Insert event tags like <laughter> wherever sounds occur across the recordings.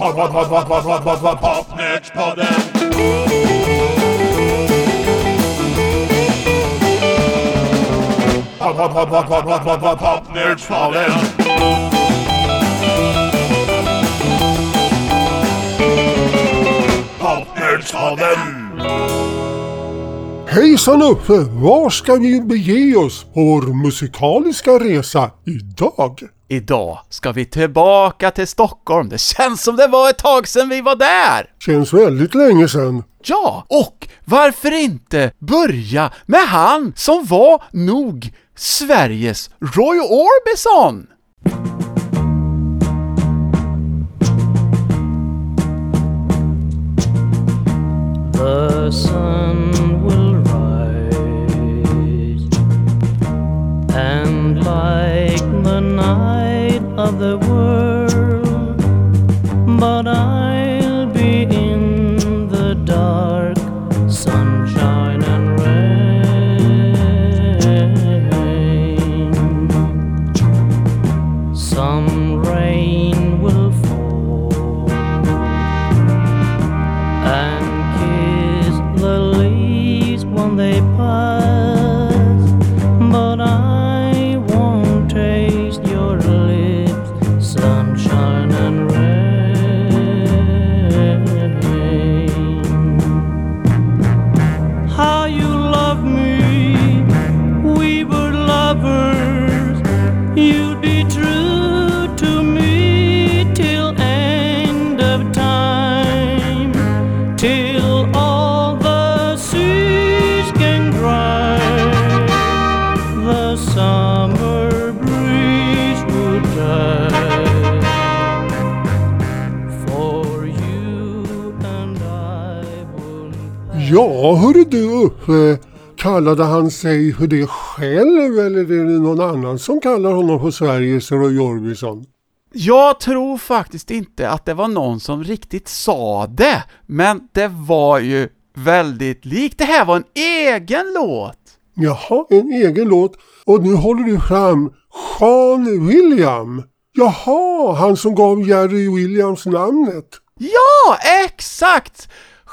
Pod, pod, pod, pod, pod, pod, pod, pod, Popnördspodden. Pod, pod, pod, pod, pod, pod, pod, pod, Popnördspodden. Popnördspodden. Hejsan Uffe! Var ska vi bege oss på vår musikaliska resa idag? Idag ska vi tillbaka till Stockholm. Det känns som det var ett tag sedan vi var där! Känns väldigt länge sedan. Ja, och varför inte börja med han som var nog Sveriges Roy Orbison? the sun will rise, and like the night du Uffe. Kallade han sig för det själv eller är det någon annan som kallar honom för Sveriges Roy Orbison? Jag tror faktiskt inte att det var någon som riktigt sa det, men det var ju väldigt likt. Det här var en egen låt! Jaha, en egen låt. Och nu håller du fram Sean William. Jaha, han som gav Jerry Williams namnet. Ja, exakt!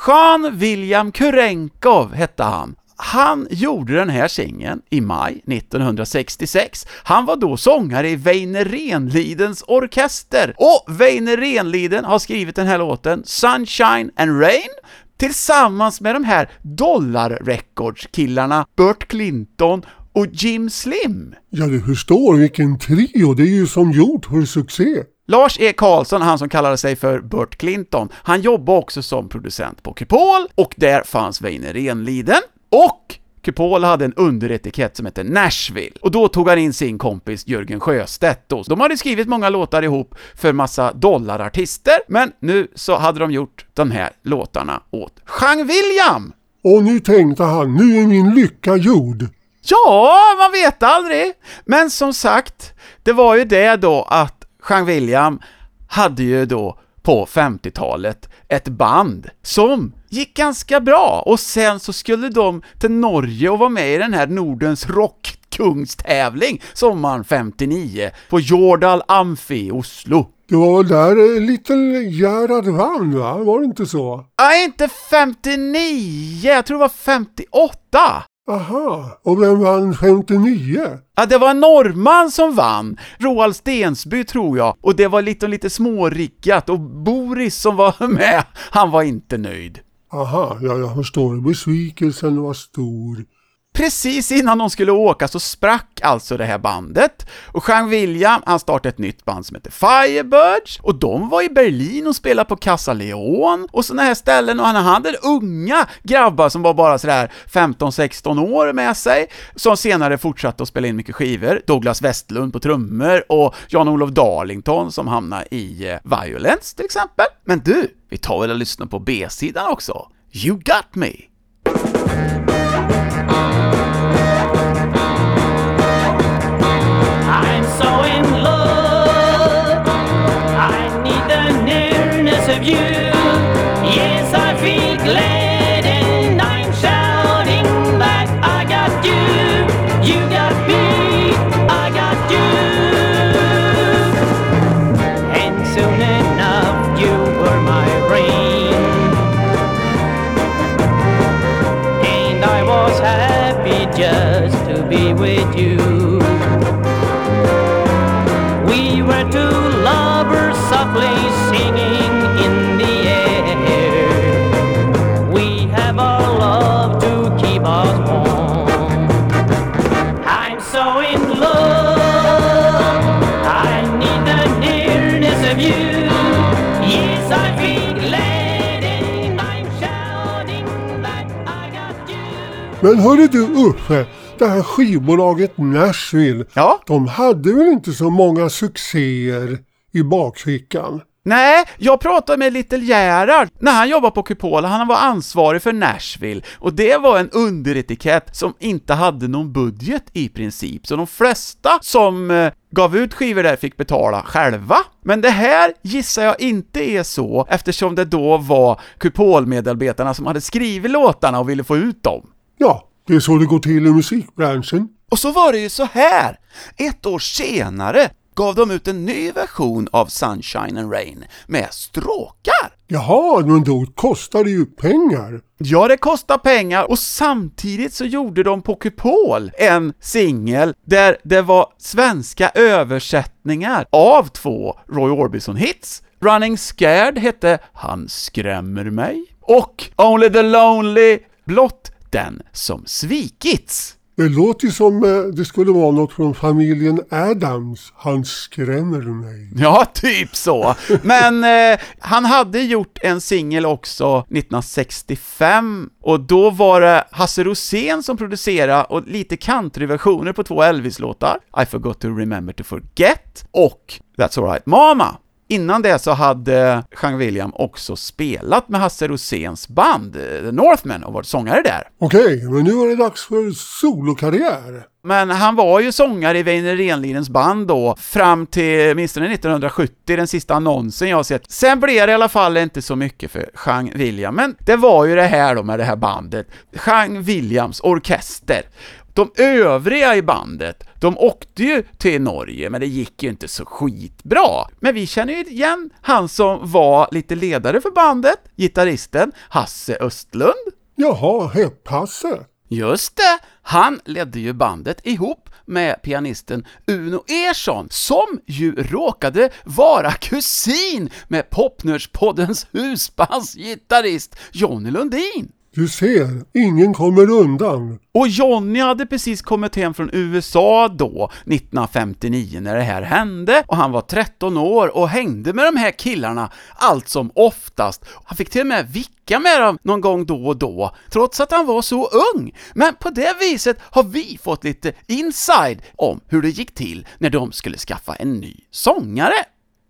Jean William Kurenkov hette han. Han gjorde den här singeln i maj 1966. Han var då sångare i Weine Renlidens orkester. Och Weine Renliden har skrivit den här låten, Sunshine and Rain, tillsammans med de här Dollar Records-killarna Burt Clinton och Jim Slim. Ja, du förstår vilken trio. Det är ju som gjort för succé. Lars E. Karlsson, han som kallade sig för Burt Clinton, han jobbade också som producent på Kupol, och där fanns Väinö Renliden, och Kupol hade en underetikett som hette Nashville, och då tog han in sin kompis Jörgen Sjöstedt då. De hade skrivit många låtar ihop för massa dollarartister, men nu så hade de gjort de här låtarna åt Jean William! Och nu tänkte han, nu är min lycka gjord. Ja, man vet aldrig. Men som sagt, det var ju det då att Jean William hade ju då på 50-talet ett band som gick ganska bra och sen så skulle de till Norge och vara med i den här Nordens rockkungstävling sommaren 59 på Jordal Amfi i Oslo. Det var väl där Little Gerhard vann va? Var det inte så? Nej, inte 59, jag tror det var 58. Aha, och vem vann 59? Ja, det var en norrman som vann, Roald Stensby tror jag, och det var lite, lite småriggat, och Boris som var <laughs> med, han var inte nöjd. Aha, ja jag förstår. Besvikelsen var stor. Precis innan de skulle åka så sprack alltså det här bandet, och Jean William, han startade ett nytt band som heter Firebirds, och de var i Berlin och spelade på Casa Leon och sådana här ställen, och han hade unga grabbar som var bara sådär 15-16 år med sig, som senare fortsatte att spela in mycket skivor, Douglas Westlund på trummor och Jan-Olof Darlington som hamnade i eh, Violence till exempel. Men du, vi tar väl och lyssnar på B-sidan också? You got me! So in love. I need the nearness of you. Men hörru du Uffe, det här skivbolaget Nashville, Ja? de hade väl inte så många succéer i bakfickan? Nej, jag pratade med Little Gerhard när han jobbade på Cupola, han var ansvarig för Nashville, och det var en underetikett som inte hade någon budget i princip, så de flesta som eh, gav ut skivor där fick betala själva. Men det här gissar jag inte är så, eftersom det då var Kupol-medarbetarna som hade skrivit låtarna och ville få ut dem. Ja, det är så det går till i musikbranschen. Och så var det ju så här. Ett år senare gav de ut en ny version av Sunshine and Rain med stråkar. Jaha, men då kostar det ju pengar. Ja, det kostar pengar och samtidigt så gjorde de på Kupol en singel där det var svenska översättningar av två Roy Orbison-hits. Running Scared hette Han skrämmer mig och Only the Lonely, blott den som svikits. Det låter ju som eh, det skulle vara något från familjen Adams. Han skrämmer mig. Ja, typ så. Men eh, han hade gjort en singel också 1965, och då var det Hasse Rosén som producerade och lite countryversioner på två Elvis-låtar, I forgot to remember to forget och That's alright mama. Innan det så hade Jean William också spelat med Hasse Roséns band, The Northmen, och varit sångare där. Okej, men nu är det dags för solokarriär. Men han var ju sångare i Väinö Renlinens band då, fram till åtminstone 1970, den sista annonsen jag har sett. Sen blev det i alla fall inte så mycket för Jean William, men det var ju det här då med det här bandet, Jean Williams orkester. De övriga i bandet, de åkte ju till Norge, men det gick ju inte så skitbra. Men vi känner ju igen han som var lite ledare för bandet, gitarristen Hasse Östlund. Jaha, Hepp-Hasse. Just det! Han ledde ju bandet ihop med pianisten Uno Ersson, som ju råkade vara kusin med Popnörspoddens husbandsgitarrist Jonny Lundin. Du ser, ingen kommer undan. Och Johnny hade precis kommit hem från USA då, 1959, när det här hände, och han var 13 år och hängde med de här killarna allt som oftast. Han fick till och med vicka med dem någon gång då och då, trots att han var så ung. Men på det viset har vi fått lite inside om hur det gick till när de skulle skaffa en ny sångare.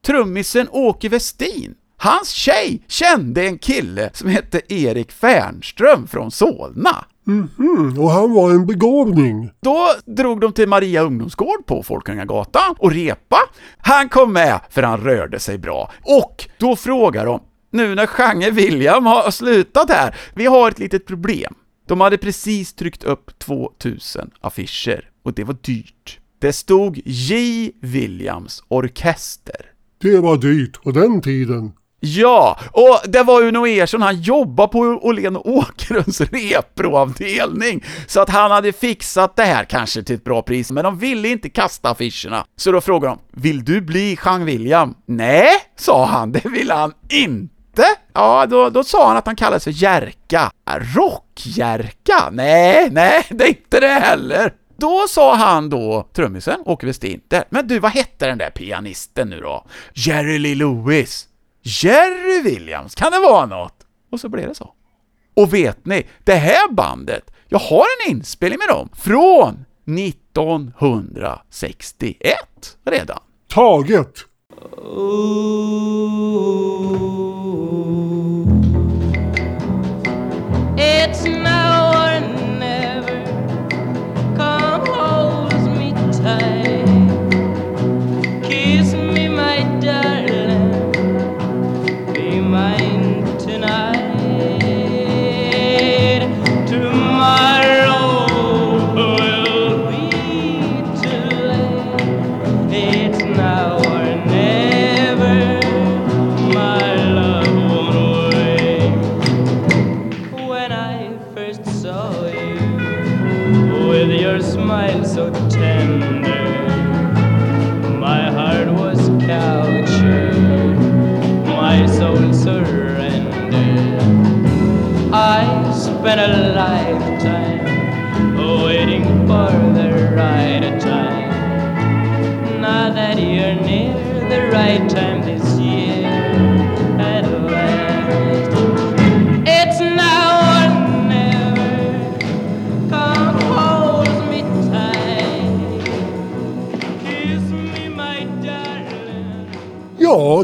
Trummisen Åke Westin Hans tjej kände en kille som hette Erik Fernström från Solna. Mm, och han var en begåvning. Då drog de till Maria ungdomsgård på Folkungagatan och repa. Han kom med för han rörde sig bra. Och då frågar de, nu när Janne William har slutat här, vi har ett litet problem. De hade precis tryckt upp 2000 affischer och det var dyrt. Det stod J. Williams Orkester. Det var dyrt på den tiden. Ja, och det var Uno Ersson, han jobbade på Åhlén Åkerlunds reproavdelning, så att han hade fixat det här kanske till ett bra pris, men de ville inte kasta affischerna. Så då frågade de, vill du bli Jean William? Nej, sa han, det ville han inte. Ja, då, då sa han att han kallade sig Jerka. Rockjerka? Nej, nej, det är inte det heller. Då sa han då, trummisen, Åke Westin, men du, vad hette den där pianisten nu då? Jerry Lee Lewis. Jerry Williams, kan det vara något? Och så blev det så. Och vet ni, det här bandet, jag har en inspelning med dem från 1961 redan. Taget. It's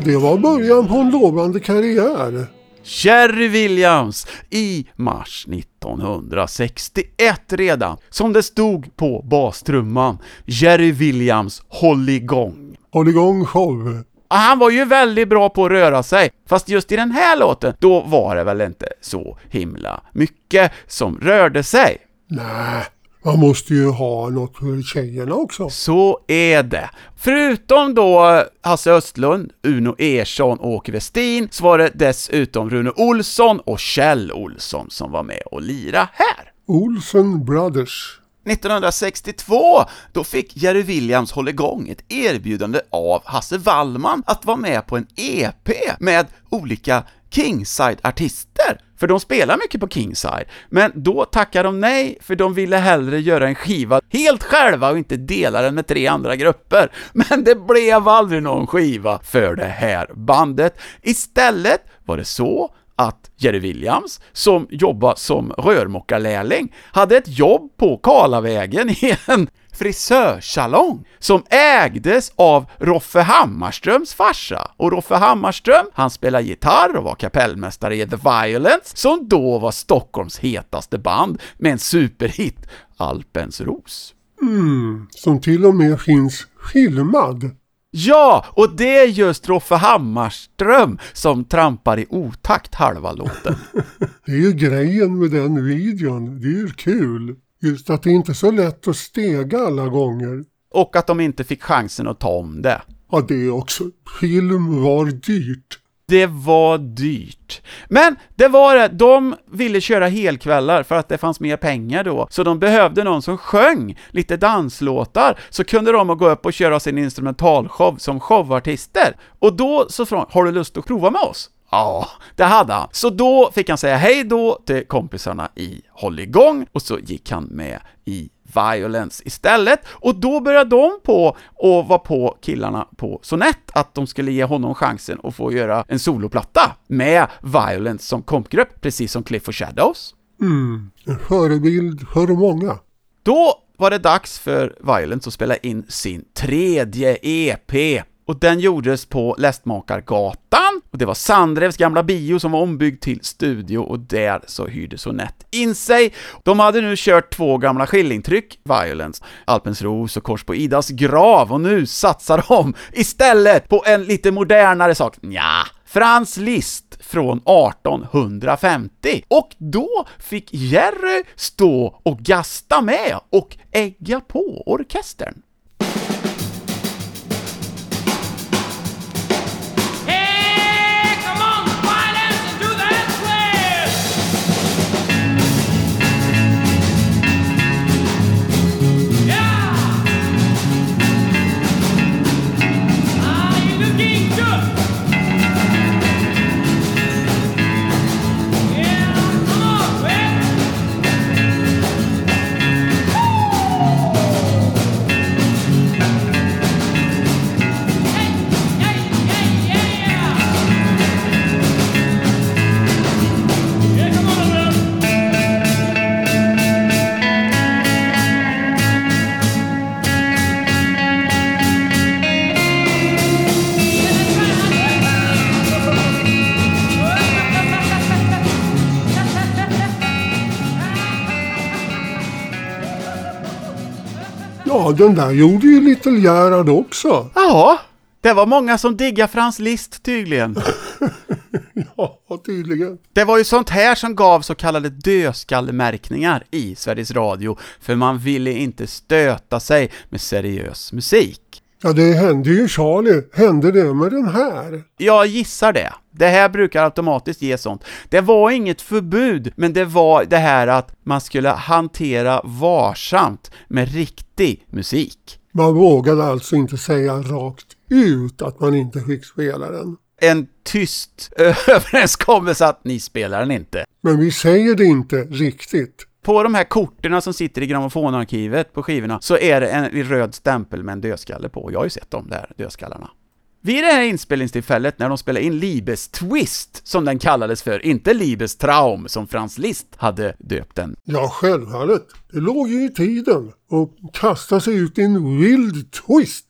det var början på en lovande karriär. Jerry Williams i mars 1961 redan. Som det stod på bastrumman. Jerry Williams, håll igång. Håll igång show. Han var ju väldigt bra på att röra sig, fast just i den här låten, då var det väl inte så himla mycket som rörde sig. Nej, man måste ju ha något för tjejerna också. Så är det. Förutom då Hasse Östlund, Uno Ersson och Åke Westin, så var det dessutom Rune Olsson och Kjell Olsson som var med och lira här. Olsen Brothers. 1962, då fick Jerry Williams hålla igång ett erbjudande av Hasse Wallman att vara med på en EP med olika Kingside-artister. För de spelar mycket på Kingside, men då tackade de nej, för de ville hellre göra en skiva helt själva och inte dela den med tre andra grupper. Men det blev aldrig någon skiva för det här bandet. Istället var det så att Jerry Williams, som jobbade som rörmokarlärling, hade ett jobb på Karlavägen <laughs> i en frisörsalong som ägdes av Roffe Hammarströms farsa. Och Roffe Hammarström, han spelade gitarr och var kapellmästare i The Violence, som då var Stockholms hetaste band med en superhit, Alpens ros. Mm, som till och med finns filmad. Ja, och det är just Roffe Hammarström som trampar i otakt halva låten. <laughs> Det är ju grejen med den videon. Det är ju kul. Just att det inte är så lätt att stega alla gånger. Och att de inte fick chansen att ta om det. Ja, det är också. Film var dyrt. Det var dyrt. Men det var det, de ville köra helkvällar för att det fanns mer pengar då, så de behövde någon som sjöng lite danslåtar, så kunde de gå upp och köra sin instrumentalshow som showartister. Och då så frågade har du lust att prova med oss? Ja, det hade han. Så då fick han säga hej då till kompisarna i Håll igång, och så gick han med i Violence istället, och då började de på och var på killarna på Sonett att de skulle ge honom chansen att få göra en soloplatta med Violence som kompgrupp, precis som Cliff och Shadows. Mm, en förebild för många. Då var det dags för Violence att spela in sin tredje EP. Och den gjordes på Lästmakargatan, och det var Sandrevs gamla bio som var ombyggd till studio, och där så hyrde Sonett in sig. De hade nu kört två gamla skillingtryck, Violence, Alpens ros och Kors på Idas grav, och nu satsar de istället på en lite modernare sak. Nja, Frans Liszt från 1850. Och då fick Jerry stå och gasta med och ägga på orkestern. Den där gjorde ju Little Gerhard också. Ja, det var många som diggade Frans Liszt tydligen. <laughs> Ja, tydligen. Det var ju sånt här som gav så kallade dödskallemärkningar i Sveriges Radio, för man ville inte stöta sig med seriös musik. Ja, det hände ju Charlie. Hände det med den här? Jag gissar det. Det här brukar automatiskt ge sånt. Det var inget förbud, men det var det här att man skulle hantera varsamt med riktig musik. Man vågade alltså inte säga rakt ut att man inte fick spela den. En tyst <laughs> överenskommelse att ni spelar den inte. Men vi säger det inte riktigt. På de här korten som sitter i grammofonarkivet på skivorna så är det en röd stämpel med en dödskalle på. Jag har ju sett de där dödskallarna. Vid det här inspelningstillfället när de spelade in Libes Twist, som den kallades för, inte Libes Traum som Franz Liszt hade döpt den. Ja, självfallet. Det låg ju i tiden och kasta sig ut i en vild twist.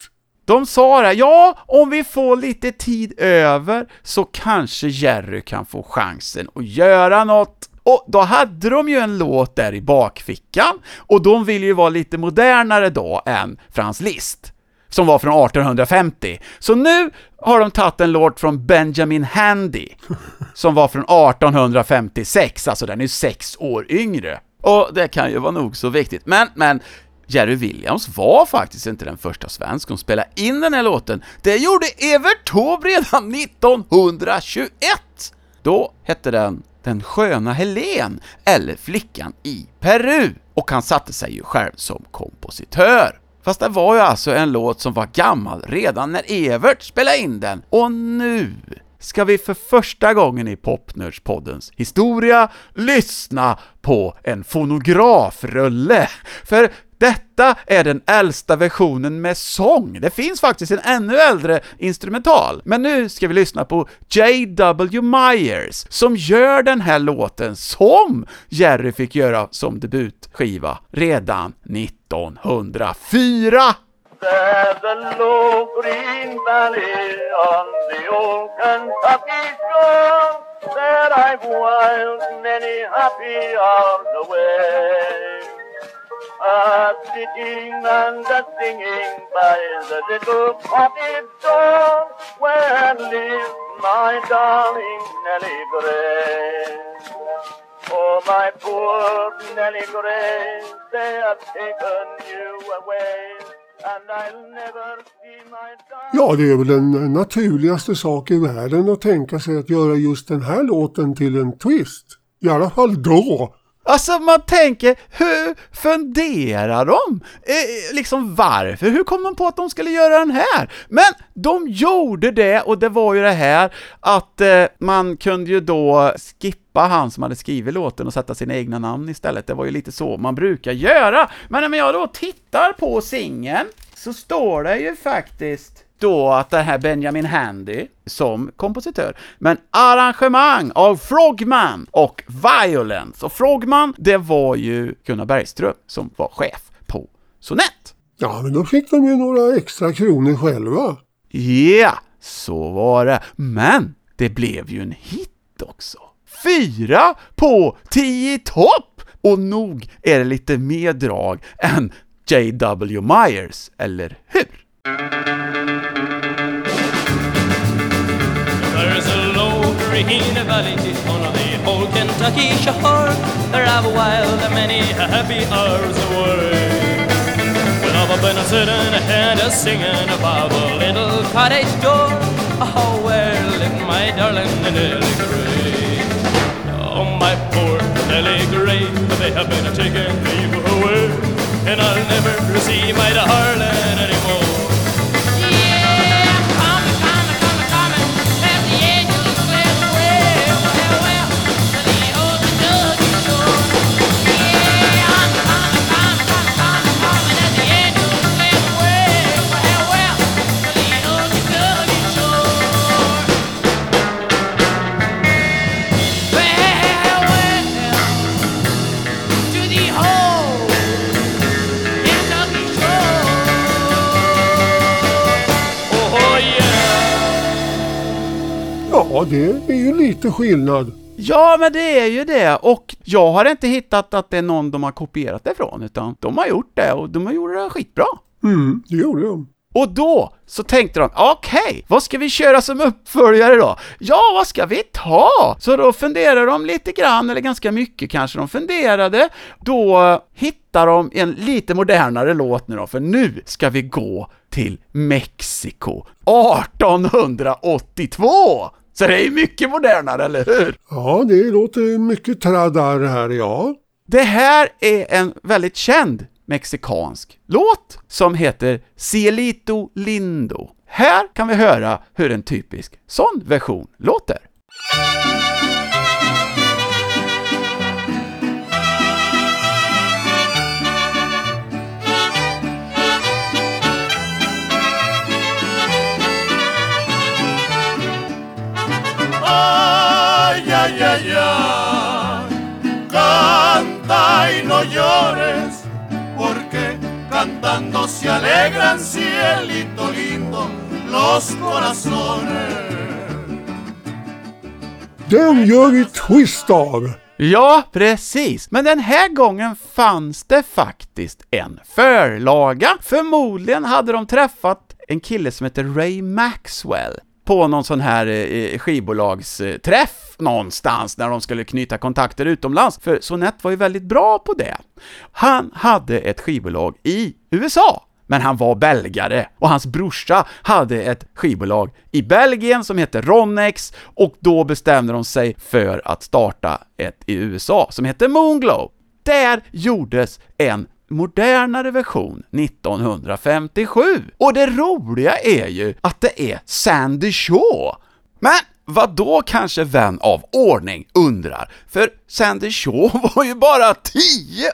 De sa det, ja, om vi får lite tid över så kanske Jerry kan få chansen att göra något. Och då hade de ju en låt där i bakfickan, och de ville ju vara lite modernare då än Franz Liszt, som var från 1850. Så nu har de tagit en låt från Benjamin Handy, som var från 1856, alltså den är sex år yngre. Och det kan ju vara nog så viktigt, men, men Jerry Williams var faktiskt inte den första svensk som spelade in den här låten. Det gjorde Evert Taube redan 1921! Då hette den den sköna Helen, eller Flickan i Peru, och han satte sig ju själv som kompositör. Fast det var ju alltså en låt som var gammal redan när Evert spelade in den, och nu ska vi för första gången i Popnördspoddens historia lyssna på en fonografrulle. För detta är den äldsta versionen med sång. Det finns faktiskt en ännu äldre instrumental. Men nu ska vi lyssna på J.W. Myers, som gör den här låten som Jerry fick göra som debutskiva redan 1904. There's a low green valley on the old Kentucky shore that I've whiled many happy hours away. A-sitting and a singing by the little cottage door where lives my darling Nellie Gray. Oh, my poor Nellie Gray, they have taken you away. And I'll never see my darling. Ja, det är väl den naturligaste sak i världen att tänka sig att göra just den här låten till en twist. I alla fall då. Alltså man tänker, hur funderar de? Eh, liksom varför? Hur kom de på att de skulle göra den här? Men de gjorde det, och det var ju det här att eh, man kunde ju då skippa han som hade skrivit låten och sätta sina egna namn istället. Det var ju lite så man brukar göra. Men när jag då tittar på singeln så står det ju faktiskt då att det här Benjamin Handy som kompositör, men arrangemang av Frogman och Violence. Och Frogman, det var ju Gunnar Bergström som var chef på Sonett. Ja, men då fick de ju några extra kronor själva. Ja, så var det. Men det blev ju en hit också. Fyra på tio topp! Och nog är det lite mer drag än J.W. Myers, eller hur? Low a valley on the old Kentucky shore. There I've whiled many happy hours away. When I've been a sitting and a singing about a little cottage door. Oh, lived my darling Nellie Gray. Oh, my poor Nellie Gray, they have been taking you away. And I'll never see my darling anymore. Det är ju lite skillnad. Ja, men det är ju det, och jag har inte hittat att det är någon de har kopierat det ifrån, utan de har gjort det, och de har gjort det skitbra. Mm, det gjorde de. Och då så tänkte de, okej, vad ska vi köra som uppföljare då? Ja, vad ska vi ta? Så då funderade de lite grann, eller ganska mycket kanske de funderade. Då hittade de en lite modernare låt nu då, för nu ska vi gå till Mexiko 1882! Så det är mycket modernare, eller hur? Ja, det låter mycket traddar här, ja. Det här är en väldigt känd mexikansk låt som heter Cielito Lindo. Här kan vi höra hur en typisk sån version låter. Ay, ay, ay, ay. Canta y no llores, porque cantando se alegran, cielito lindo, los corazones. Den gör vi twist av. Ja, precis. Men den här gången fanns det faktiskt en förlaga. Förmodligen hade de träffat en kille som heter Ray Maxwell på någon sån här eh, eh, skivbolagsträff någonstans när de skulle knyta kontakter utomlands, för Sonett var ju väldigt bra på det. Han hade ett skivbolag i USA, men han var belgare och hans brorsa hade ett skivbolag i Belgien som hette Ronnex och då bestämde de sig för att starta ett i USA som hette Moonglow. Där gjordes en modernare version 1957. Och det roliga är ju att det är Sandy Shaw. Men vad då kanske vän av ordning undrar? För Sandy Shaw <laughs> var ju bara 10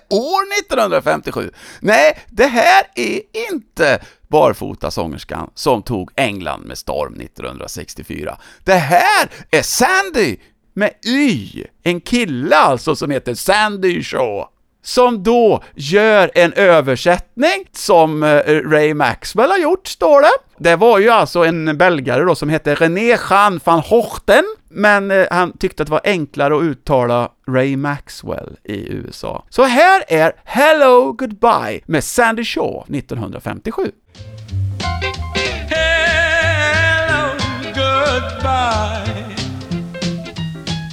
år 1957. Nej, det här är inte barfotasångerskan som tog England med storm 1964. Det här är Sandy med Y, en kille alltså som heter Sandy Shaw som då gör en översättning som eh, Ray Maxwell har gjort, står det. Det var ju alltså en belgare då som hette René Jean van Hochten, men eh, han tyckte att det var enklare att uttala Ray Maxwell i USA. Så här är Hello Goodbye med Sandy Shaw 1957. Hello, goodbye,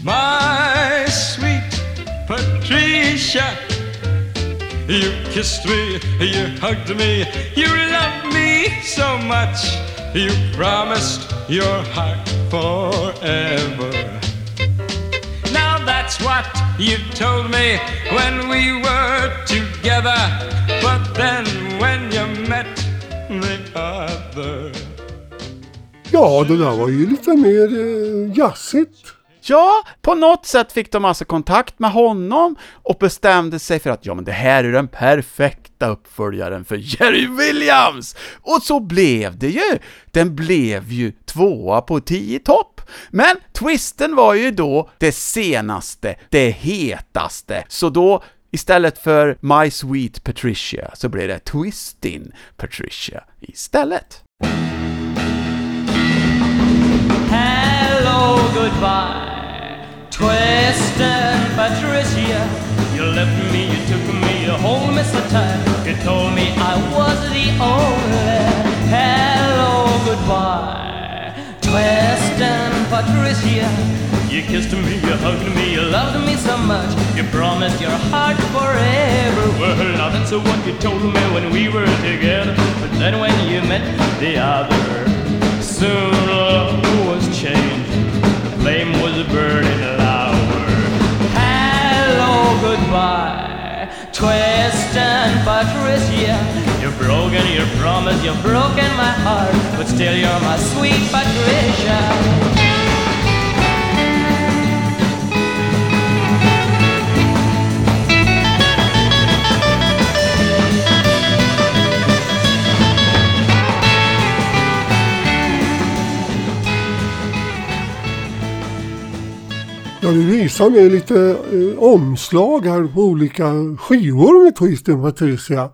my sweet Patricia. You kissed me, you hugged me, you loved me so much. You promised your heart forever. Now that's what you told me when we were together. But then when you met the other. Ja, det där var ju lite mer eh. Ja, på något sätt fick de alltså kontakt med honom och bestämde sig för att ja, men det här är den perfekta uppföljaren för Jerry Williams! Och så blev det ju! Den blev ju tvåa på 10 topp. Men twisten var ju då det senaste, det hetaste, så då Istället för My Sweet Patricia så blev det Twistin' Patricia istället. Hello, goodbye. Twisted Patricia, you left me, you took me home, Mr. Time. You told me I was the only. Hello, goodbye. Twisted Patricia, you kissed me, you hugged me, you loved me so much. You promised your heart forever. Well, now that's what you told me when we were together. But then when you met the other, soon love was changed. Flame was burning louder. Hello, goodbye, Twist and Patricia. You've broken your promise, you've broken my heart, but still you're my sweet Patricia. Ja, du visar mig lite eh, omslag här på olika skivor med Twisten Patricia.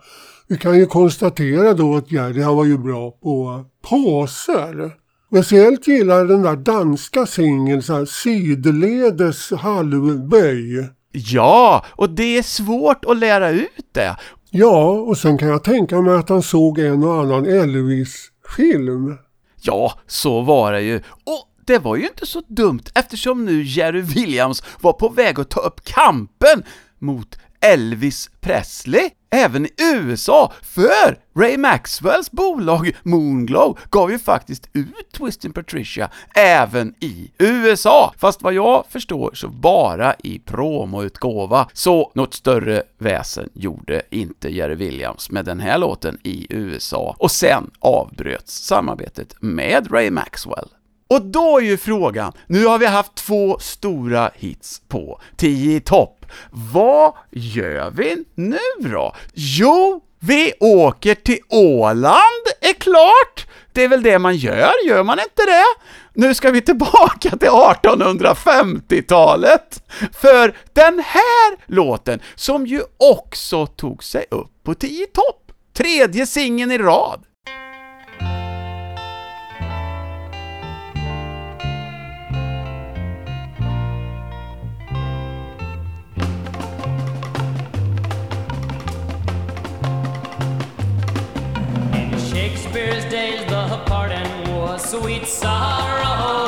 Vi kan ju konstatera då att Jerry han var ju bra på pauser. Speciellt gillar jag den där danska singeln, så här, sidledes halvböj. Ja, och det är svårt att lära ut det. Ja, och sen kan jag tänka mig att han såg en och annan Elvis-film. Ja, så var det ju. Och det var ju inte så dumt eftersom nu Jerry Williams var på väg att ta upp kampen mot Elvis Presley, även i USA, för Ray Maxwells bolag Moonglow gav ju faktiskt ut Twisting Patricia även i USA, fast vad jag förstår så bara i promoutgåva, så något större väsen gjorde inte Jerry Williams med den här låten i USA, och sen avbröts samarbetet med Ray Maxwell. Och då är ju frågan, nu har vi haft två stora hits på 10 i topp. Vad gör vi nu då? Jo, vi åker till Åland, är klart! Det är väl det man gör, gör man inte det? Nu ska vi tillbaka till 1850-talet! För den här låten, som ju också tog sig upp på 10 i topp, tredje singeln i rad, sweet sorrow,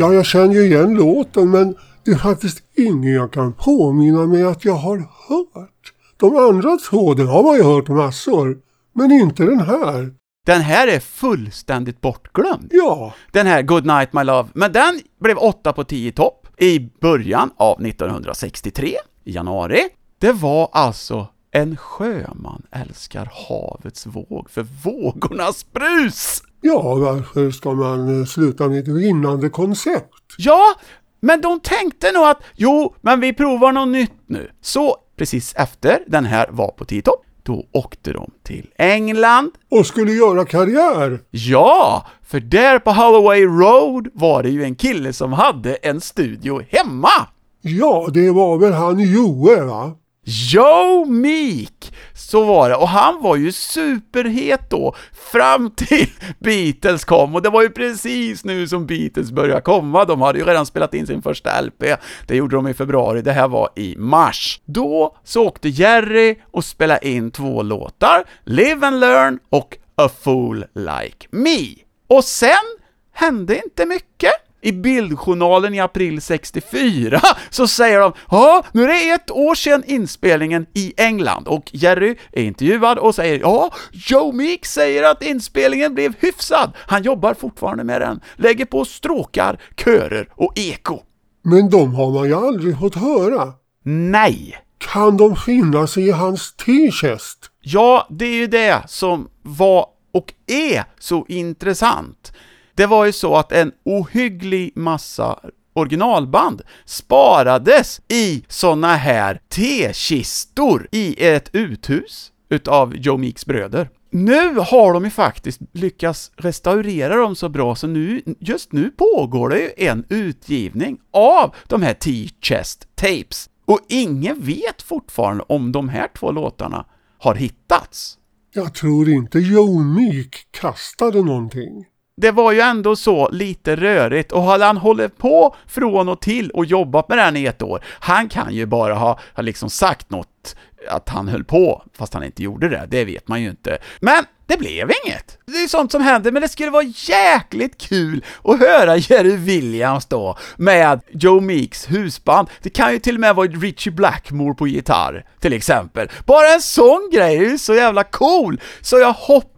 Ja, jag känner ju igen låten men det är faktiskt ingen jag kan påminna mig att jag har hört. De andra två, den har man ju hört massor. Men inte den här. Den här är fullständigt bortglömd. Ja, Den här Good Night My Love, men den blev 8 på 10 i topp i början av 1963, i januari. Det var alltså En sjöman älskar havets våg för vågornas brus! Ja varför ska man eh, sluta med ett vinnande koncept? Ja, men de tänkte nog att jo, men vi provar något nytt nu. Så precis efter den här var på 10 i topp, då åkte de till England. Och skulle göra karriär? Ja, för där på Holloway Road var det ju en kille som hade en studio hemma. Ja, det var väl han Joe va? Joe Meek! Så var det, och han var ju superhet då, fram till <laughs> Beatles kom, och det var ju precis nu som Beatles började komma, de hade ju redan spelat in sin första LP, det gjorde de i februari, det här var i mars. Då så åkte Jerry och spelade in två låtar, Live and Learn och A Fool Like Me. Och sen hände inte mycket. I bildjournalen i april 64 så säger de ja, nu är det ett år sedan inspelningen i England och Jerry är intervjuad och säger ja, Joe Meek säger att inspelningen blev hyfsad. Han jobbar fortfarande med den, lägger på stråkar, körer och eko. Men de har man ju aldrig fått höra. Nej, Kan de finnas i hans t-chest? Ja, det är ju det som var och är så intressant. Det var ju så att en ohygglig massa originalband sparades i såna här tekistor i ett uthus utav Joe Meeks bröder. Nu har de ju faktiskt lyckats restaurera dem så bra så nu, just nu pågår det ju en utgivning av de här T-chest tapes. Och ingen vet fortfarande om de här två låtarna har hittats. Jag tror inte Joe Meek kastade någonting. Det var ju ändå så lite rörigt och hade han hållit på från och till och jobbat med den i ett år, han kan ju bara ha, ha liksom sagt något att han höll på, fast han inte gjorde det, det vet man ju inte. Men det blev inget. Det är sånt som händer, men det skulle vara jäkligt kul att höra Jerry Williams då med Joe Meeks husband. Det kan ju till och med vara Richie Blackmore på gitarr, till exempel. Bara en sån grej är ju så jävla cool! Så jag hoppas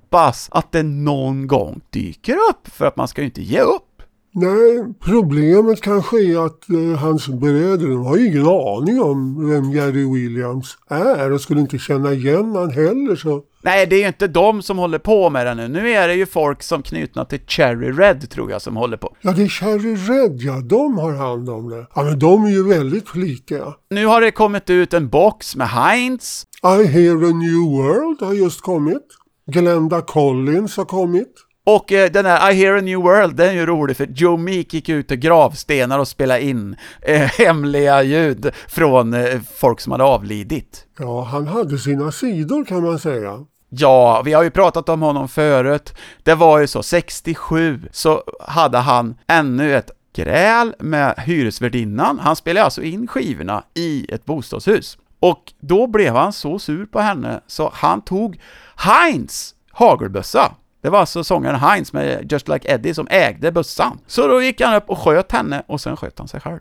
att det någon gång dyker upp, för att man ska ju inte ge upp. Nej, problemet kanske är att eh, hans bröder de har ju ingen aning om vem Jerry Williams är och skulle inte känna igen han heller så. Nej, det är ju inte de som håller på med det nu. Nu är det ju folk som knutna till Cherry Red, tror jag, som håller på. Ja, det är Cherry Red, ja, de har hand om det. Ja, men de är ju väldigt flitiga. Nu har det kommit ut en box med Heinz, I hear a new world har just kommit. Glenda Collins har kommit. och eh, den här I hear a new world, den är ju rolig för Joe Meek gick ut i gravstenar och spelade in eh, <laughs> hemliga ljud från eh, folk som hade avlidit. Ja, han hade sina sidor kan man säga. Ja, vi har ju pratat om honom förut. Det var ju så, 67 så hade han ännu ett gräl med hyresvärdinnan. Han spelade alltså in skivorna i ett bostadshus. Och då blev han så sur på henne så han tog Heinz hagelbössa. Det var alltså sångaren Heinz med Just Like Eddie som ägde bössan. Så då gick han upp och sköt henne och sen sköt han sig själv.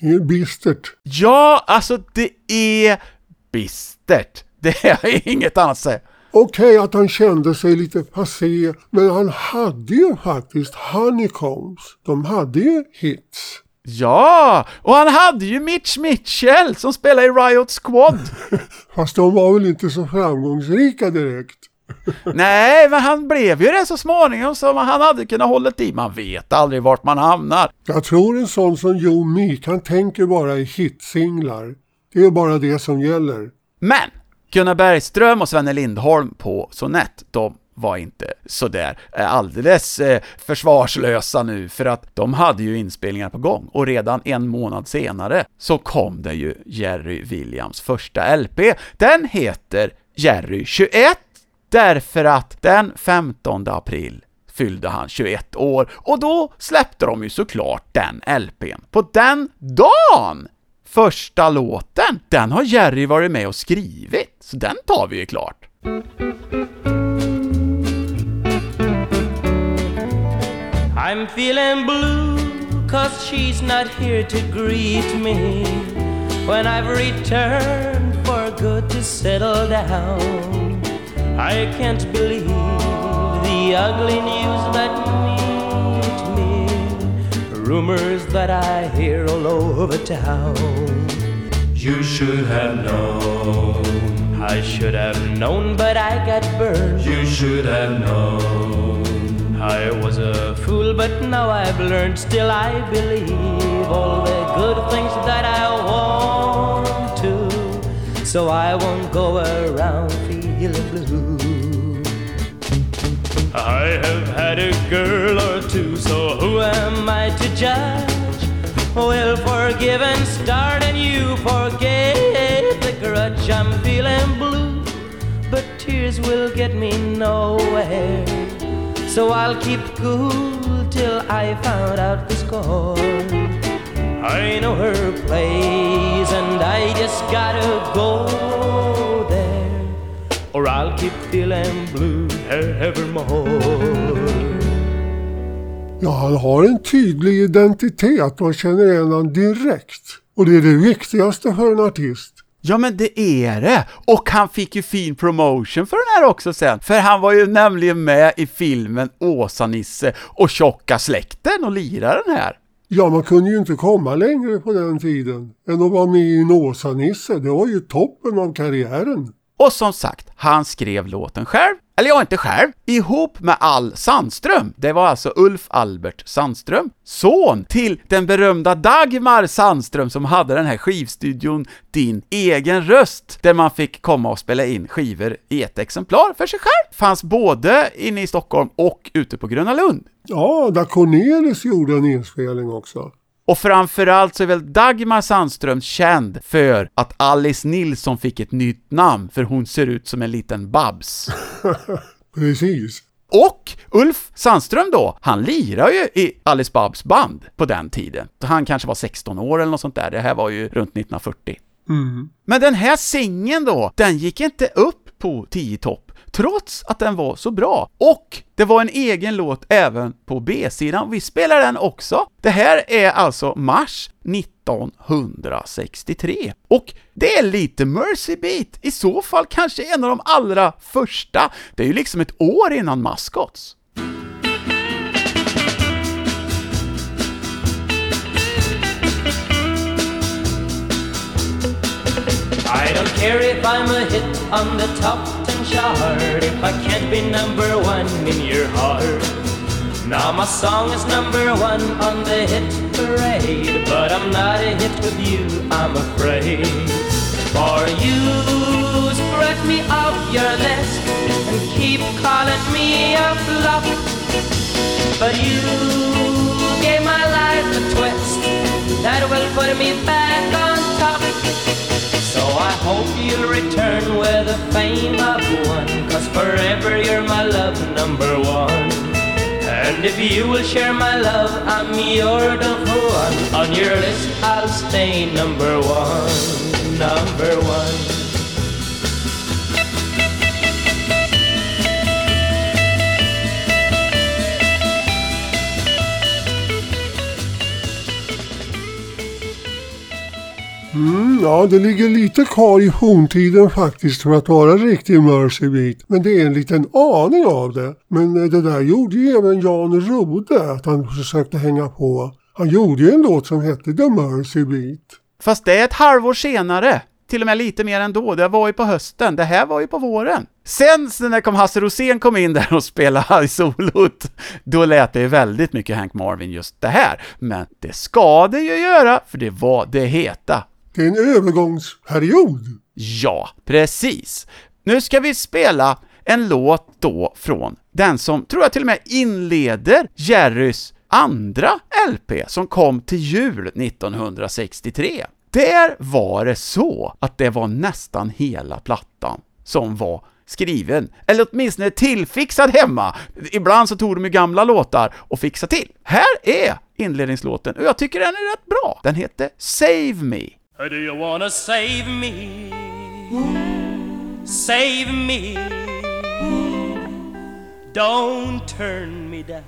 Det är bistert. Ja, alltså det är bistert. <laughs> Det är inget annat att säga. Okej att han kände sig lite passé, men han hade ju faktiskt Honeycombs. De hade ju hits. Ja, och han hade ju Mitch Mitchell som spelade i Riot Squad. <laughs> Fast de var väl inte så framgångsrika direkt. <laughs> Nej, men han blev ju det så småningom så han hade kunnat hålla i. Man vet aldrig vart man hamnar. Jag tror en sån som Joe Meek, han tänker bara i hitsinglar. Det är bara det som gäller. Men Gunnar Bergström och Svenne Lindholm på Sonett, de var inte sådär eh, alldeles eh, försvarslösa nu, för att de hade ju inspelningar på gång, och redan en månad senare så kom det ju Jerry Williams första LP. Den heter Jerry 21, därför att den 15 april fyllde han 21 år, och då släppte de ju såklart den LPn. På den dagen första låten, den har Jerry varit med och skrivit, så den tar vi ju klart. I'm feeling blue cause she's not here to greet me when I've returned for good to settle down. I can't believe the ugly news that meet me, rumors that I hear all over town. You should have known. I should have known, but I got burned. You should have known. I was a fool, but now I've learned. Still, I believe all the good things that I want to. So I won't go around feeling blue. I have had a girl or two, so who am I to judge? Well, forgive and start, and you forget the grudge. I'm feeling blue, but tears will get me nowhere. So I'll keep cool till I found out the score. I know her place, and I just gotta go there, or I'll keep feeling blue evermore. Ja, han har en tydlig identitet och känner igen honom direkt. Och det är det viktigaste för en artist. Ja men det är det! Och han fick ju fin promotion för den här också sen, för han var ju nämligen med i filmen Åsa-Nisse och Tjocka släkten och lirade den här. Ja, man kunde ju inte komma längre på den tiden än att vara med i en Åsa-Nisse. Det var ju toppen av karriären. Och som sagt, han skrev låten själv, eller ja, inte själv, ihop med Al Sandström. Det var alltså Ulf Albert Sandström, son till den berömda Dagmar Sandström som hade den här skivstudion Din egen röst, där man fick komma och spela in skivor i ett exemplar för sig själv. Fanns både inne i Stockholm och ute på Gröna Lund. Ja, där Cornelis gjorde en inspelning också. Och framförallt så är väl Dagmar Sandström känd för att Alice Nilsson fick ett nytt namn, för hon ser ut som en liten Babs. <laughs> Precis. Och Ulf Sandström då, han lirar ju i Alice Babs band på den tiden. Han kanske var 16 år eller något sånt där, det här var ju runt 1940. Mm. Men den här singeln då, den gick inte upp på 10 topp, trots att den var så bra. Och det var en egen låt även på B-sidan, vi spelar den också. Det här är alltså mars 1963. Och det är lite Mercy Beat, i så fall kanske en av de allra första. Det är ju liksom ett år innan Mascots. I don't care if I'm a hit on the top chart if I can't be number one in your heart. Now my song is number one on the hit parade, but I'm not a hit with you, I'm afraid. For you scratch me off your list and keep calling me a flop. But you gave my life a twist that will put me back on hope you'll return with the fame of one, cause forever you're my love number one. And if you will share my love, I'm your number one. On your list, I'll stay number one, number one. Mm, ja, det ligger lite kvar i forntiden faktiskt för att vara riktig Mercy Beat. Men det är en liten aning av det. Men eh, det där gjorde ju även Jan Rode, att han försökte hänga på. Han gjorde ju en låt som hette The Mercy Beat. Fast det är ett halvår senare. Till och med lite mer ändå. Det var ju på hösten. Det här var ju på våren. Sen så när kom Hasse Rosén kom in där och spelade i solot, då lät det ju väldigt mycket Hank Marvin just det här. Men det ska det ju göra, för det var det heta. Det är en övergångsperiod. Ja, precis. Nu ska vi spela en låt då från den som, tror jag till och med inleder Jerrys andra LP som kom till jul 1963. Där var det så att det var nästan hela plattan som var skriven, eller åtminstone tillfixad hemma. Ibland så tog de ju gamla låtar och fixade till. Här är inledningslåten, och jag tycker den är rätt bra. Den heter Save Me. Do you wanna save me? Save me. Don't turn me down.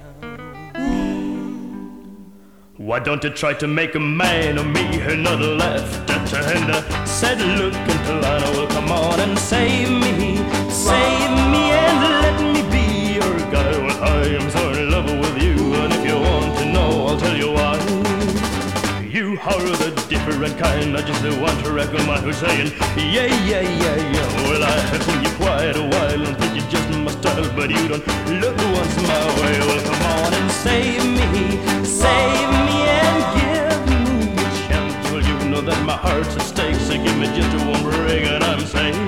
Why don't you try to make a man of me and not left at the end? Said look until I will come on and save me, save me and let me be your guy. Well, I am so in love with you, and if you want to know, I'll tell you why. You are the different kind, I just want to reckon my who's saying, yeah, yeah, yeah, yeah. Well, I have known you quite a while and think you're just my style, but you don't look once my way. Well, come on and save me, save me and give me a chance. Well, you know that my heart's at stake, so give me just one break and I'm saying,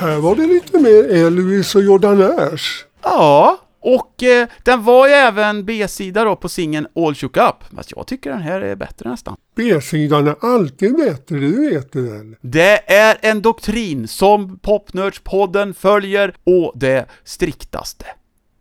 Här var det lite mer Elvis och Jordan Ash. Ja, och eh, den var ju även B-sida då på singeln All Shook Up. Fast jag tycker den här är bättre nästan. B-sidan är alltid bättre, det vet du väl? Det är en doktrin som Popnördspodden följer å det striktaste.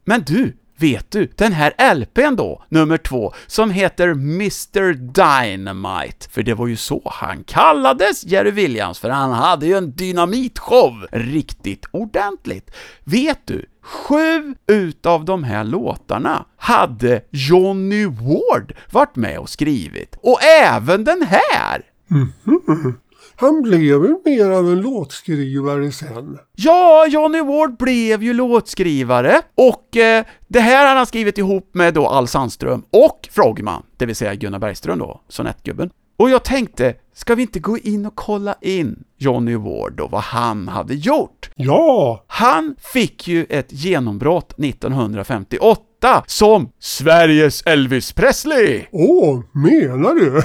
Men du, vet du, den här LPn då, nummer två, som heter Mr Dynamite, för det var ju så han kallades, Jerry Williams, för han hade ju en dynamitshow riktigt ordentligt. Vet du, sju utav de här låtarna hade Johnny Ward varit med och skrivit. Och även den här! Mhm. Han blev ju mer av en låtskrivare sen. Ja, Johnny Ward blev ju låtskrivare och eh, det här har han skrivit ihop med då Al Sandström och Frogman, det vill säga Gunnar Bergström då, sonettgubben. Och jag tänkte, ska vi inte gå in och kolla in Johnny Ward och vad han hade gjort? Ja, Han fick ju ett genombrott 1958 som Sveriges Elvis Presley! åh, menar du?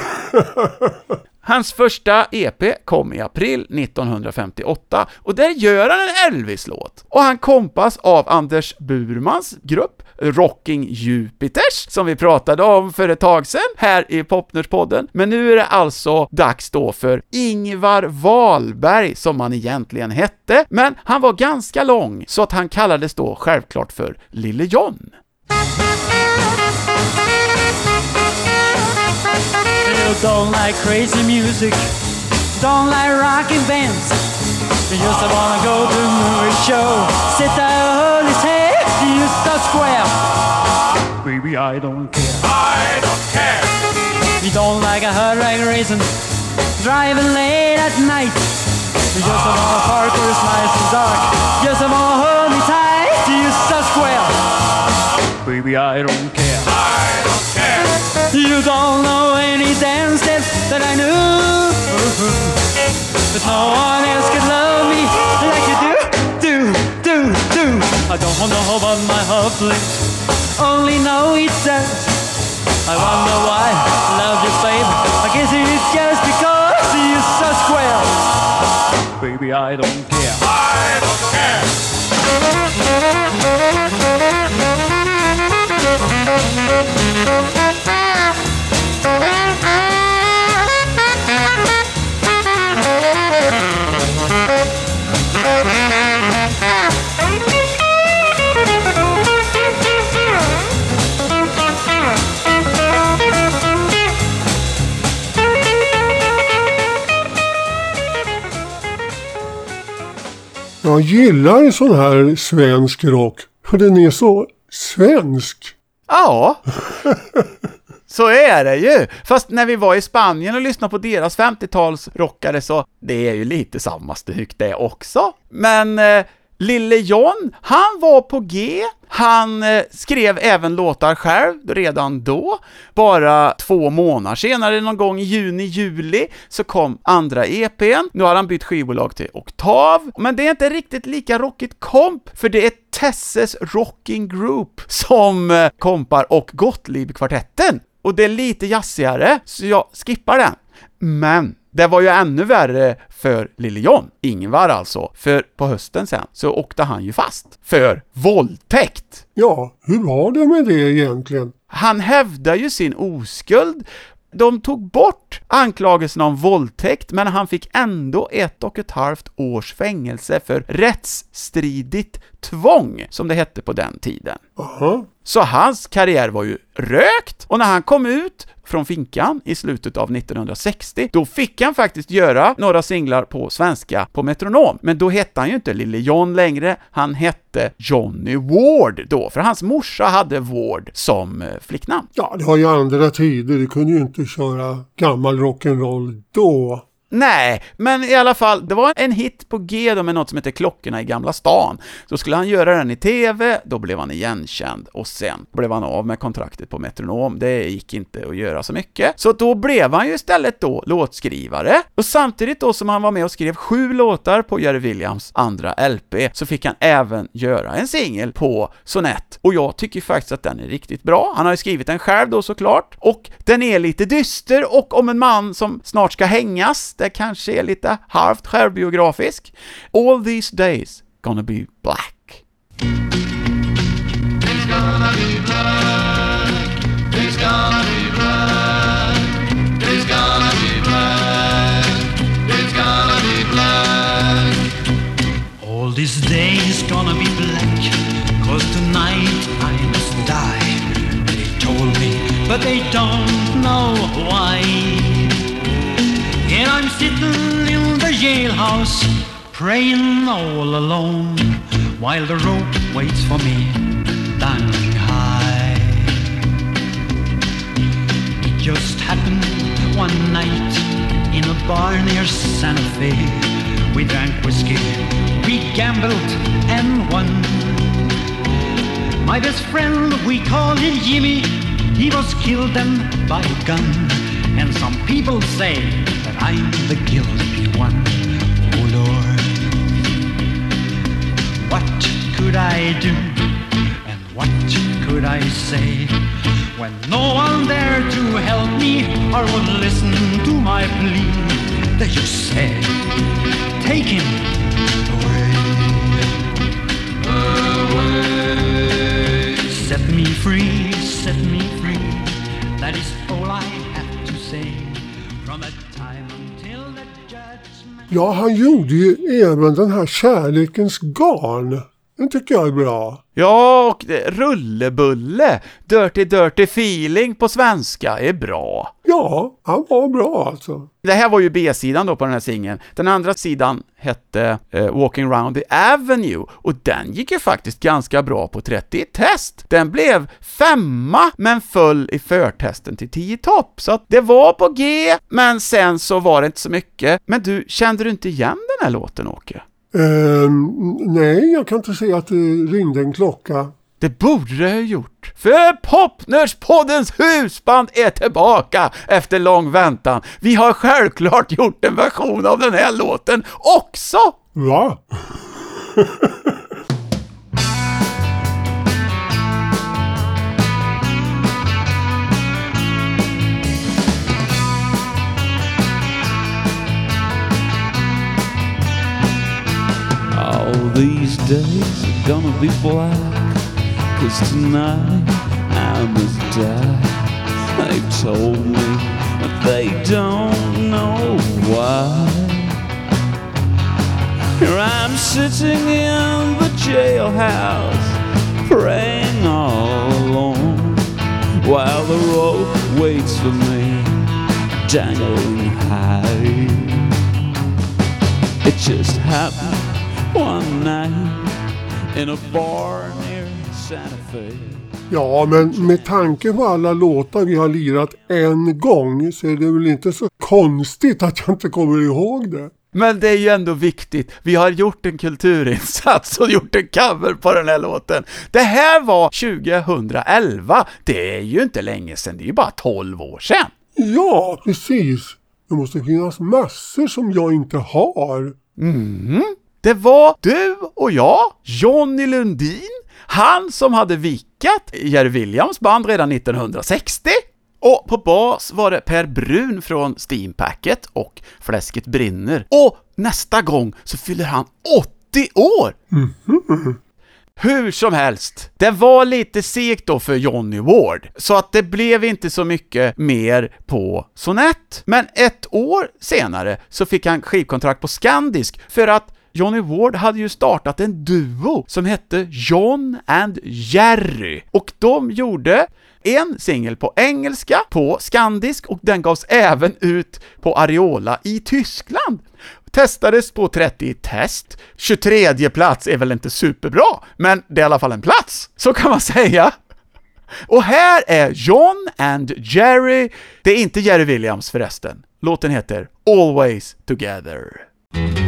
<laughs> Hans första EP kom i april 1958 och där gör han en Elvis-låt. Och han kompas av Anders Burmans grupp Rocking Jupiters, som vi pratade om för ett tag sedan här i Popnörspodden. Men nu är det alltså dags då för Ingvar Wahlberg, som han egentligen hette, men han var ganska lång, så att han kallades då självklart för Lille John. Don't like crazy music, don't like rocking bands. You just wanna go to a movie show, sit there, hold his head, you the square. Baby, I don't care. I don't care. You don't like a hard rag racing, driving late at night. You just wanna park where it's nice and dark. Just wanna hold me tight, you the square. Baby, I don't care. I don't care. You don't know any dance steps that I knew. But no one else could love me like you do, do, do, do. I don't know about my heart, please. Only know it does. I wonder why I love you, babe. I guess it's just because you're so square. Baby, I don't care. I don't care. Jag gillar sån här svensk rock. För den är så svensk. Ja, så är det ju. Fast när vi var i Spanien och lyssnade på deras 50-talsrockare så det är ju lite samma stuk det också. Men eh, Lille John, han var på G, han eh, skrev även låtar själv redan då. Bara två månader senare, någon gång i juni-juli, så kom andra EPn. Nu har han bytt skivbolag till Oktav, men det är inte riktigt lika rockigt komp, för det är Tesses Rocking Group som eh, kompar och Gottlieb-kvartetten. Och det är lite jazzigare, så jag skippar den. Men det var ju ännu värre för Lille John, Ingvar alltså, för på hösten sen så åkte han ju fast för våldtäkt. Ja, hur var det med det egentligen? Han hävdar ju sin oskuld. De tog bort anklagelserna om våldtäkt, men han fick ändå ett och ett halvt års fängelse för rättsstridigt tvång, som det hette på den tiden. Aha. Så hans karriär var ju rökt, och när han kom ut från finkan i slutet av 1960, då fick han faktiskt göra några singlar på svenska på Metronom, men då hette han ju inte Lille John längre, han hette Johnny Ward då, för hans morsa hade Ward som eh, flicknamn. Ja, det var ju andra tider. Du kunde ju inte köra gammal rock'n'roll då. Nej, men i alla fall, det var en hit på G då med något som heter Klockorna i Gamla stan. Så skulle han göra den i TV, då blev han igenkänd och sen blev han av med kontraktet på Metronom. Det gick inte att göra så mycket. Så då blev han ju istället då låtskrivare. Och samtidigt då som han var med och skrev sju låtar på Jerry Williams andra LP, så fick han även göra en singel på Sonett. Och jag tycker faktiskt att den är riktigt bra. Han har ju skrivit den själv då såklart. Och den är lite dyster och om en man som snart ska hängas, det kanske är lite halvt självbiografisk. All these days gonna be black. All this day is gonna be black, cause tonight I must die. They told me, but they don't know why. I'm sitting in the jailhouse, praying all alone, while the rope waits for me down high. It just happened one night in a bar near Santa Fe. We drank whiskey, we gambled and won. My best friend, we call him Jimmy, he was killed then by a gun. And some people say that I'm the guilty one. Oh Lord, what could I do? And what could I say when no one there to help me or would listen to my plea? that you said, Take him away. Away. Set me free, set me free. That is all I Ja, han gjorde ju även den här Kärlekens garn. Den tycker jag är bra. Ja, och det- Rullebulle, Dirty Dirty Feeling på svenska, är bra. Ja, han var bra alltså. Det här var ju B-sidan då på den här singeln. Den andra sidan hette eh, Walking Round the Avenue, och den gick ju faktiskt ganska bra på 30 i test. Den blev femma, men föll i förtesten till 10 topp, så att det var på G, men sen så var det inte så mycket. Men du, kände du inte igen den här låten, Åke? Ehm, nej, jag kan inte se att det ringde en klocka. Det borde det ha gjort. För Popnördspoddens husband är tillbaka efter lång väntan. Vi har självklart gjort en version av den här låten också! Va? <laughs> days are gonna be black. Cause tonight I must die. They've told me, but they don't know why. Here I'm sitting in the jailhouse, praying all alone, while the rope waits for me, dangling high. It just happened Ja, men med tanke på alla låtar vi har lirat en gång så är det väl inte så konstigt att jag inte kommer ihåg det. Men det är ju ändå viktigt. Vi har gjort en kulturinsats och gjort en cover på den här låten. Det här var 2011. Det är ju inte länge sedan, det är ju bara 12 år sedan. Ja, precis. Det måste finnas massor som jag inte har. Det var du och jag, Johnny Lundin, han som hade vikat i Jerry Williams band redan 1960. Och på bas var det Per Brun från Steampacket och Fläsket brinner. Och nästa gång så fyller han 80 år! Hur som helst, det var lite segt då för Johnny Ward, så att det blev inte så mycket mer på Sonett. Men ett år senare så fick han skivkontrakt på Scandisk för att Johnny Ward hade ju startat en duo som hette John and Jerry, och de gjorde en singel på engelska på skandisk och den gavs även ut på Ariola i Tyskland. Testades på 30 test. 23 plats är väl inte superbra, men det är i alla fall en plats. Så kan man säga. Och här är John and Jerry. Det är inte Jerry Williams förresten. Låten heter Always Together. together.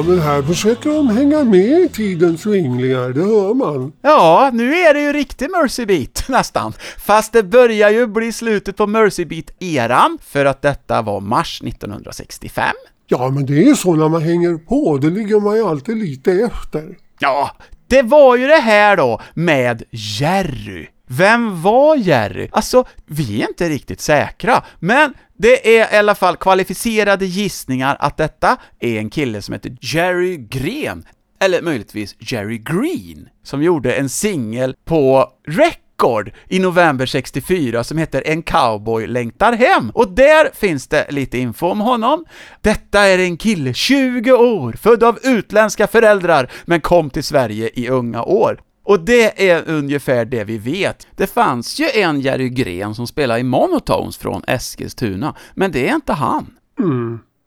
Ja, men här försöker de hänga med i tidens svinglingar, det hör man. Ja, nu är det ju riktig Mercy Beat <laughs> nästan. Fast det börjar ju bli slutet på Mercy Beat-eran, för att detta var mars 1965. Ja, men det är ju så när man hänger på, då ligger man ju alltid lite efter. Ja, det var ju det här då med Jerry vem var Jerry? Alltså, vi är inte riktigt säkra, men det är i alla fall kvalificerade gissningar att detta är en kille som heter Jerry Gren, eller möjligtvis Jerry Green, som gjorde en singel på Record i november 64 som heter En cowboy längtar hem. Och där finns det lite info om honom. Detta är en kille, 20 år, född av utländska föräldrar, men kom till Sverige i unga år. Och det är ungefär det vi vet. Det fanns ju en Jerry Gren som spelade i Monotones från Eskilstuna, men det är inte han.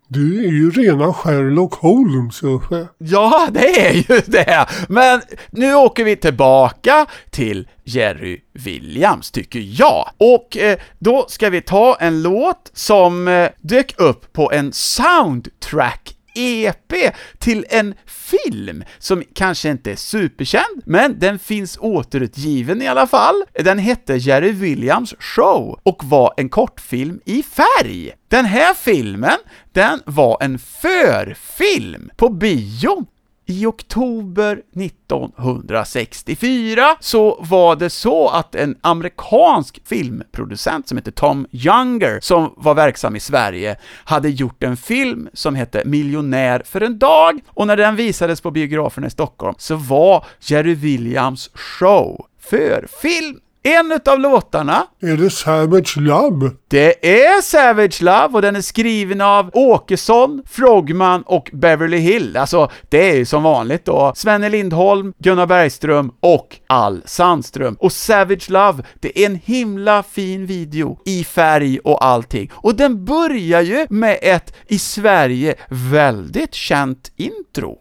Du är ju rena Sherlock Holmes, Uffe. Ja, det är ju det! Men nu åker vi tillbaka till Jerry Williams, tycker jag. Och eh, då ska vi ta en låt som eh, dök upp på en soundtrack EP till en film som kanske inte är superkänd, men den finns återutgiven i alla fall. Den hette Jerry Williams Show och var en kortfilm i färg. Den här filmen, den var en förfilm på bio i oktober 1964 så var det så att en amerikansk filmproducent som hette Tom Younger, som var verksam i Sverige, hade gjort en film som hette Miljonär för en dag, och när den visades på biograferna i Stockholm så var Jerry Williams show för film. En utav låtarna Är det Savage Love? det är Savage Love och den är skriven av Åkesson, Frogman och Beverly Hill. Alltså, det är ju som vanligt då Svenne Lindholm, Gunnar Bergström och Al Sandström. Och Savage Love, det är en himla fin video i färg och allting. Och den börjar ju med ett i Sverige väldigt känt intro.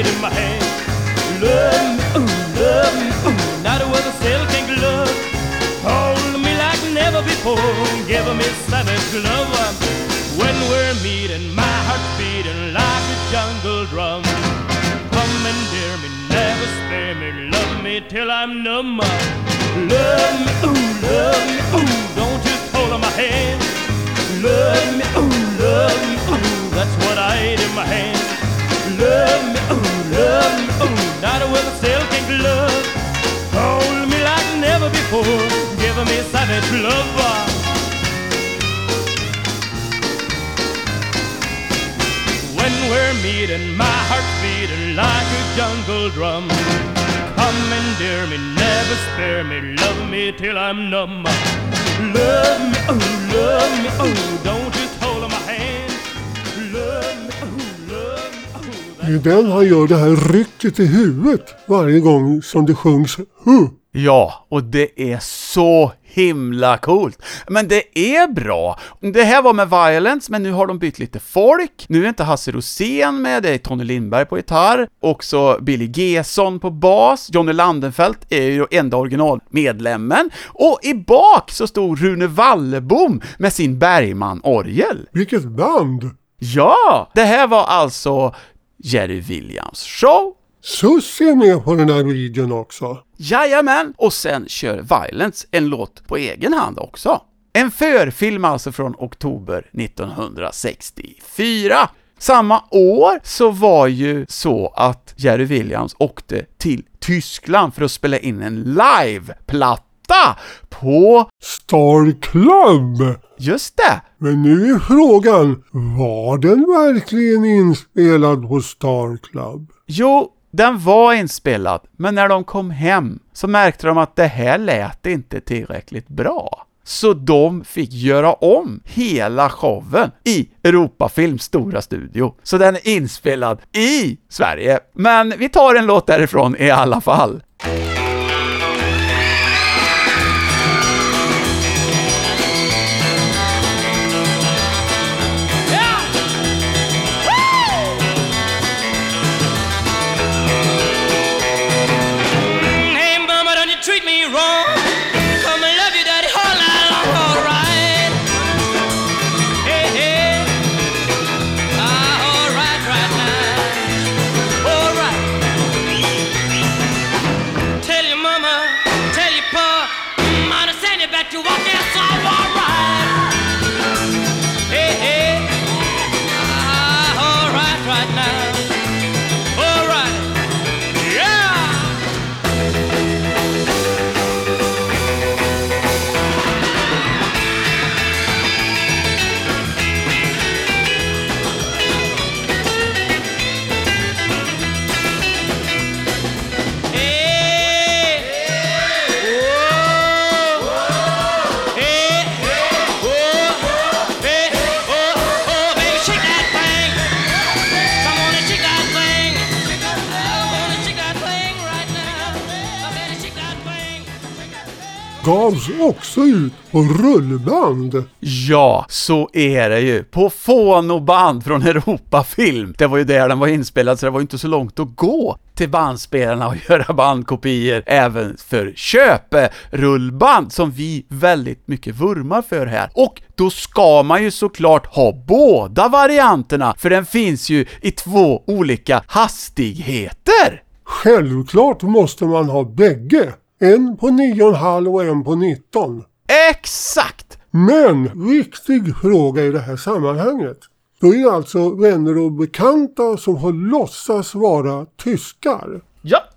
What in my hand. Love me, oh, love me, oh, not a silken glove. Hold me like never before, give me savage love. When we're meeting, my heart's beating like a jungle drum. Come and dear me, never spare me, love me till I'm numb. Love me, oh, love me, oh, don't just hold on my hand. Love me, oh, love me, oh, that's what I ate in my hand. Love me, oh, love me, oh, not a glove. Hold me like never before, give me savage love. When we're meeting, my beating like a jungle drum. Come and dear me, never spare me, love me till I'm numb. Love me, oh, love me, oh, don't just hold my hand. Love me, oh, den han gör det här rycket i huvudet varje gång som det sjungs huh. Ja, och det är så himla coolt. Men det är bra. Det här var med Violence, men nu har de bytt lite folk. Nu är inte Hasse Rosén med, det är Tony Lindberg på gitarr, också Billy Gesson på bas, Johnny Landenfelt är ju enda originalmedlemmen, och i bak så stod Rune Wallebom med sin Bergman-orgel. Vilket band! Ja! Det här var alltså Jerry Williams show, Susie är med på den här videon också. Jajamän! Och sen kör Violence en låt på egen hand också. En förfilm alltså från oktober 1964. Samma år så var ju så att Jerry Williams åkte till Tyskland för att spela in en liveplatta på, Star Club! just det, Men nu är frågan, var den verkligen inspelad på Star Club? Jo, den var inspelad, men när de kom hem så märkte de att det här lät inte tillräckligt bra. Så de fick göra om hela showen i Europafilms stora studio. Så den är inspelad i Sverige. Men vi tar en låt därifrån i alla fall. Gavs också ut på rullband. Ja, så är det ju. På fonoband från Europafilm. Det var ju där den var inspelad, så det var inte så långt att gå till bandspelarna och <laughs> göra bandkopior även för köperullband som vi väldigt mycket vurmar för här. Och då ska man ju såklart ha båda varianterna, för den finns ju i två olika hastigheter. Självklart måste man ha bägge. En på 9,5 och en på 19. Exakt! Men viktig fråga i det här sammanhanget. Då är det alltså vänner och bekanta som har låtsats vara tyskar.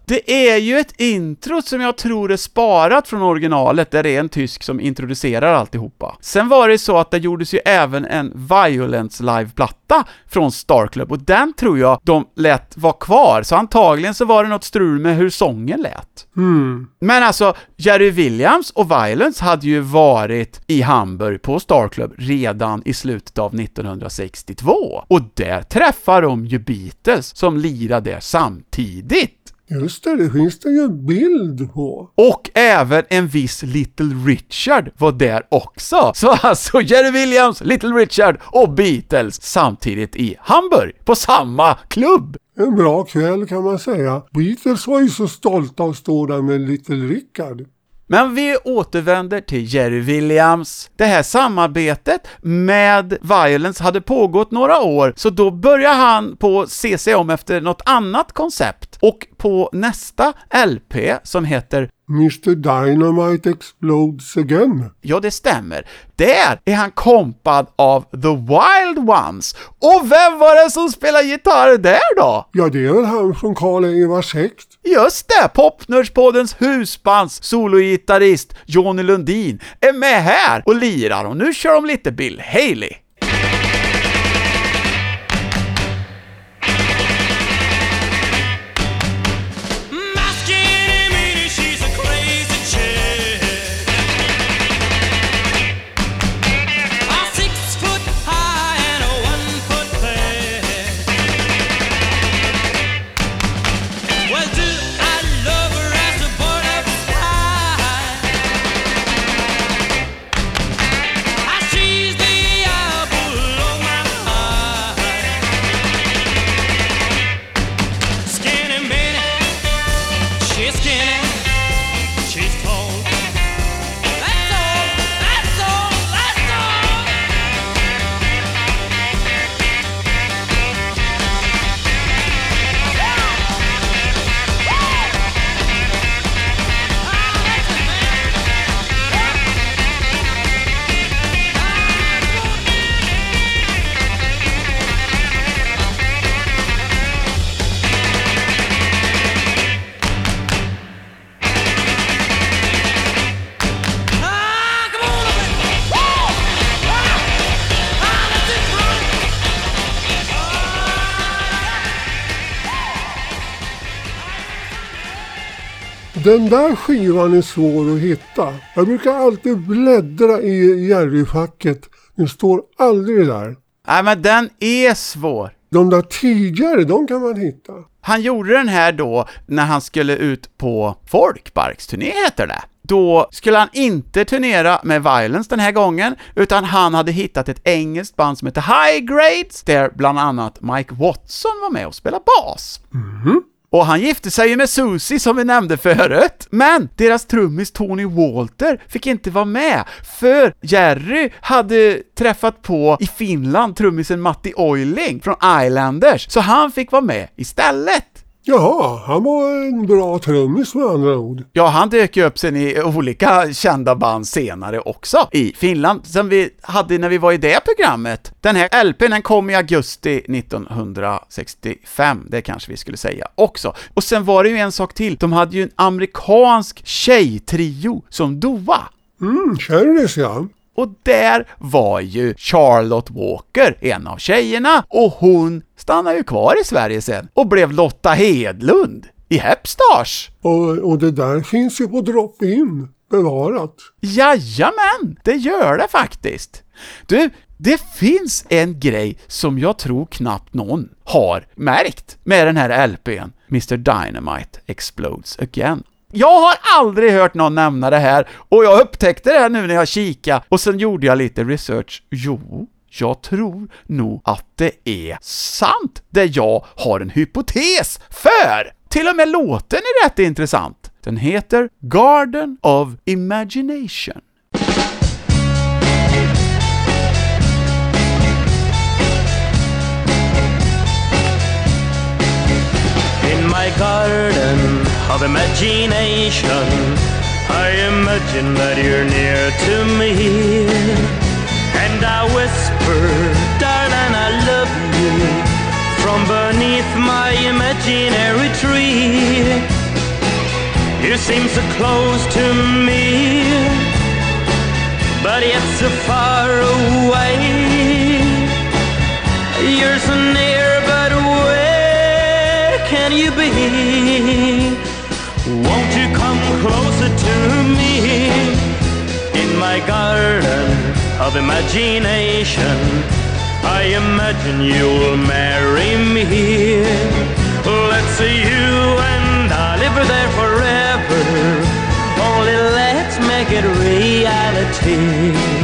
Det är ju ett intro som jag tror är sparat från originalet, där det är en tysk som introducerar alltihopa. Sen var det så att det gjordes ju även en Violence live-platta från Star Club, och den tror jag de lät vara kvar, så antagligen så var det något strul med hur sången lät. Hmm. Men alltså, Jerry Williams och Violence hade ju varit i Hamburg på Star Club redan i slutet av 1962, och där träffar de ju Beatles som lirade samtidigt. Just det, det finns det ju bild på. Och även en viss Little Richard var där också. <laughs> Så alltså Jerry Williams, Little Richard och Beatles samtidigt i Hamburg, på samma klubb. En bra kväll kan man säga. Beatles var ju så stolta att stå där med Little Richard. Men vi återvänder till Jerry Williams. Det här samarbetet med Violence hade pågått några år, så då börjar han på se sig om efter något annat koncept. Och på nästa LP, som heter Mr Dynamite Explodes Again. Ja, det stämmer. Där är han kompad av The Wild Ones. Och vem var det som spelade gitarr där då? Ja, det är väl han från Karl Ingvars häkt. Just det! Popnördspoddens husbands sologitarrist Johnny Lundin är med här och lirar och nu kör de lite Bill Haley. Den där skivan är svår att hitta. Jag brukar alltid bläddra i Jerry-facket. Den står aldrig där. Nej, men den är svår. De där tidigare, de kan man hitta. Han gjorde den här då när han skulle ut på folkparksturné heter det. Då skulle han inte turnera med Violence den här gången, utan han hade hittat ett engelskt band som heter High Grades, där bland annat Mike Watson var med och spelade bas. Och han gifte sig ju med Susie som vi nämnde förut, men deras trummis Tony Walter fick inte vara med, för Jerry hade träffat på i Finland trummisen Matti Oiling från Islanders, så han fick vara med istället. Jaha, han var en bra trummis med andra ord. Ja, han dök ju upp sen i olika kända band senare också i Finland, som vi hade när vi var i det programmet. Den här LPn den kom i augusti 1965, det kanske vi skulle säga också. Och sen var det ju en sak till, de hade ju en amerikansk tjejtrio som Doa. Mm, Cherries ja. Och där var ju Charlotte Walker en av tjejerna, och hon stannade ju kvar i Sverige sen och blev Lotta Hedlund i Hepstars. Och, och det där finns ju på drop-in bevarat. Jajamän, det gör det faktiskt. Du, det finns en grej som jag tror knappt någon har märkt med den här LPn, Mr Dynamite Explodes Again. Jag har aldrig hört någon nämna det här, och jag upptäckte det här nu när jag kikade, och sen gjorde jag lite research. Jo, jag tror nog att det är sant, det jag har en hypotes för! Till och med låten är rätt intressant. Den heter Garden of Imagination. In my garden of imagination, I imagine that you're near to me. And I whisper, darling, I love you from beneath my imaginary tree. You seem so close to me, but yet so far away. You're so near, but where can you be? Won't you come closer to me in my garden of imagination? I imagine you'll marry me. Let's say you and I live there forever. Only let's make it reality.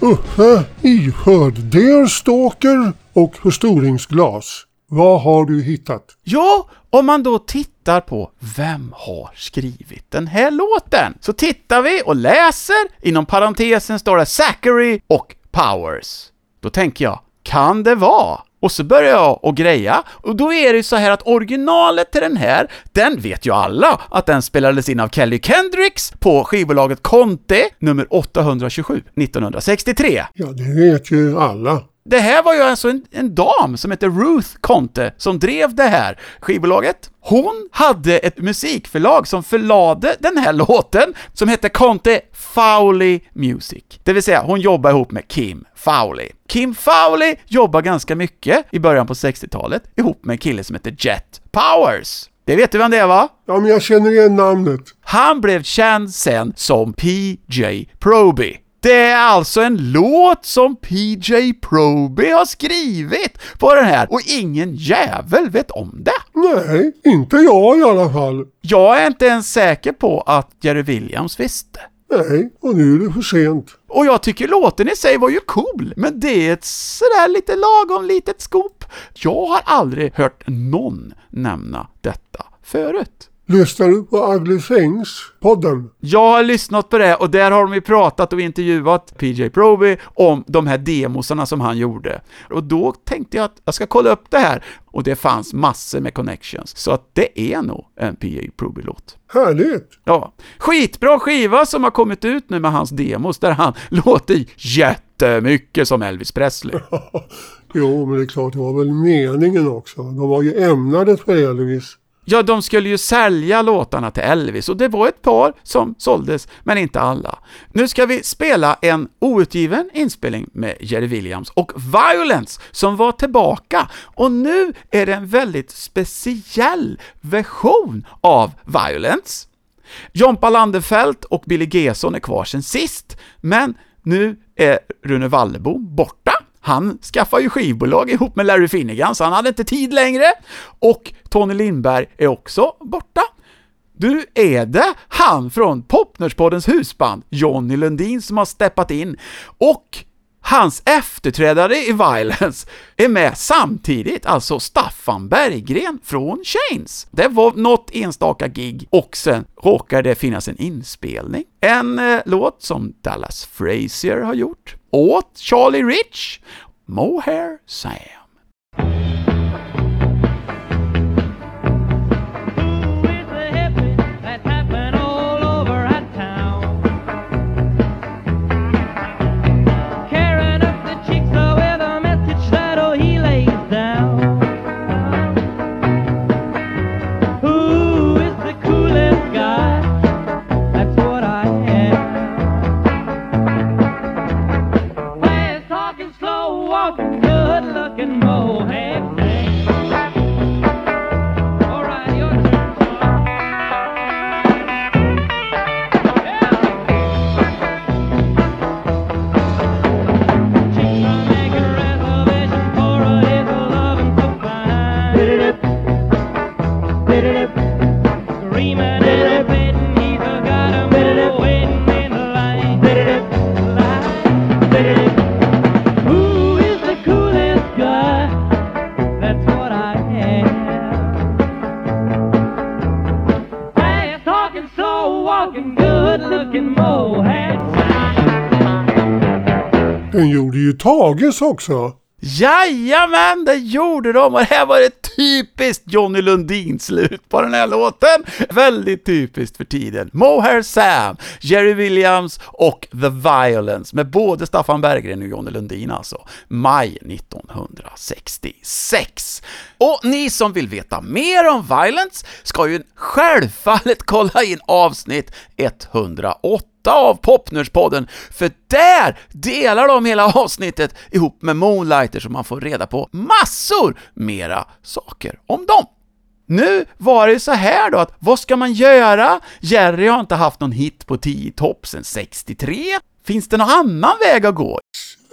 Uffe ihörd Deerstalker och förstoringsglas. Vad har du hittat? Ja, om man då tittar på vem har skrivit den här låten, så tittar vi och läser, inom parentesen står det Zachary och Powers. Då tänker jag, kan det vara? Och så börjar jag och greja, och då är det ju så här att originalet till den här, den vet ju alla att den spelades in av Kelly Kendricks på skivbolaget Conte, nummer 827, 1963. Ja, det vet ju alla. Det här var ju alltså en, en dam som hette Ruth Conte som drev det här skivbolaget. Hon hade ett musikförlag som förlade den här <laughs> låten som hette Conte Fowley Music. Det vill säga, hon jobbade ihop med Kim Fowley. Kim Fowley jobbade ganska mycket i början på 60-talet ihop med en kille som heter Jet Powers. Det vet du vem det är va? Ja, men jag känner igen namnet. Han blev känd sen som PJ Proby. Det är alltså en låt som PJ Proby har skrivit på den här och ingen jävel vet om det. Nej, inte jag i alla fall. Jag är inte ens säker på att Jerry Williams visste. Nej, och nu är det för sent. Och jag tycker låten i sig var ju cool, men det är ett sådär lite lagom litet skop. Jag har aldrig hört någon nämna detta förut. Lyssnar du på Ugly Things-podden? Jag har lyssnat på det och där har de ju pratat och intervjuat PJ Proby om de här demosarna som han gjorde. Och då tänkte jag att jag ska kolla upp det här och det fanns massor med connections. Så att det är nog en PJ Proby-låt. Härligt! Ja. Skitbra skiva som har kommit ut nu med hans demos där han <laughs> låter jättemycket som Elvis Presley. <laughs> jo, men det är klart, det var väl meningen också. De var ju ämnade för Elvis. Ja, de skulle ju sälja låtarna till Elvis och det var ett par som såldes, men inte alla. Nu ska vi spela en outgiven inspelning med Jerry Williams och Violence som var tillbaka och nu är det en väldigt speciell version av Violence. Jompa Landefelt och Billy Gesson är kvar sen sist, men nu är Rune Wallebom borta. Han skaffade ju skivbolag ihop med Larry Finnegan, så han hade inte tid längre. Och Tony Lindberg är också borta. Du, är det han från Popnörspoddens husband, Johnny Lundin, som har steppat in? Och hans efterträdare i Violence är med samtidigt, alltså Staffan Berggren från Chains. Det var något enstaka gig och sen råkar det finnas en inspelning. En eh, låt som Dallas Frazier har gjort åt Charlie Rich, Mohair Sam. Tages också. Jajamän, det gjorde de och det här var ett typiskt Johnny Lundin-slut på den här låten. Väldigt typiskt för tiden. Mohair Sam, Jerry Williams och The Violence med både Staffan Berggren och Johnny Lundin alltså. Maj 1966. Och ni som vill veta mer om Violence ska ju självfallet kolla in avsnitt 108 av Popnördspodden, för där delar de hela avsnittet ihop med Moonlighter så man får reda på massor mera saker om dem. Nu var det så här då att, vad ska man göra? Jerry har inte haft någon hit på 10 topp sedan 63. Finns det någon annan väg att gå?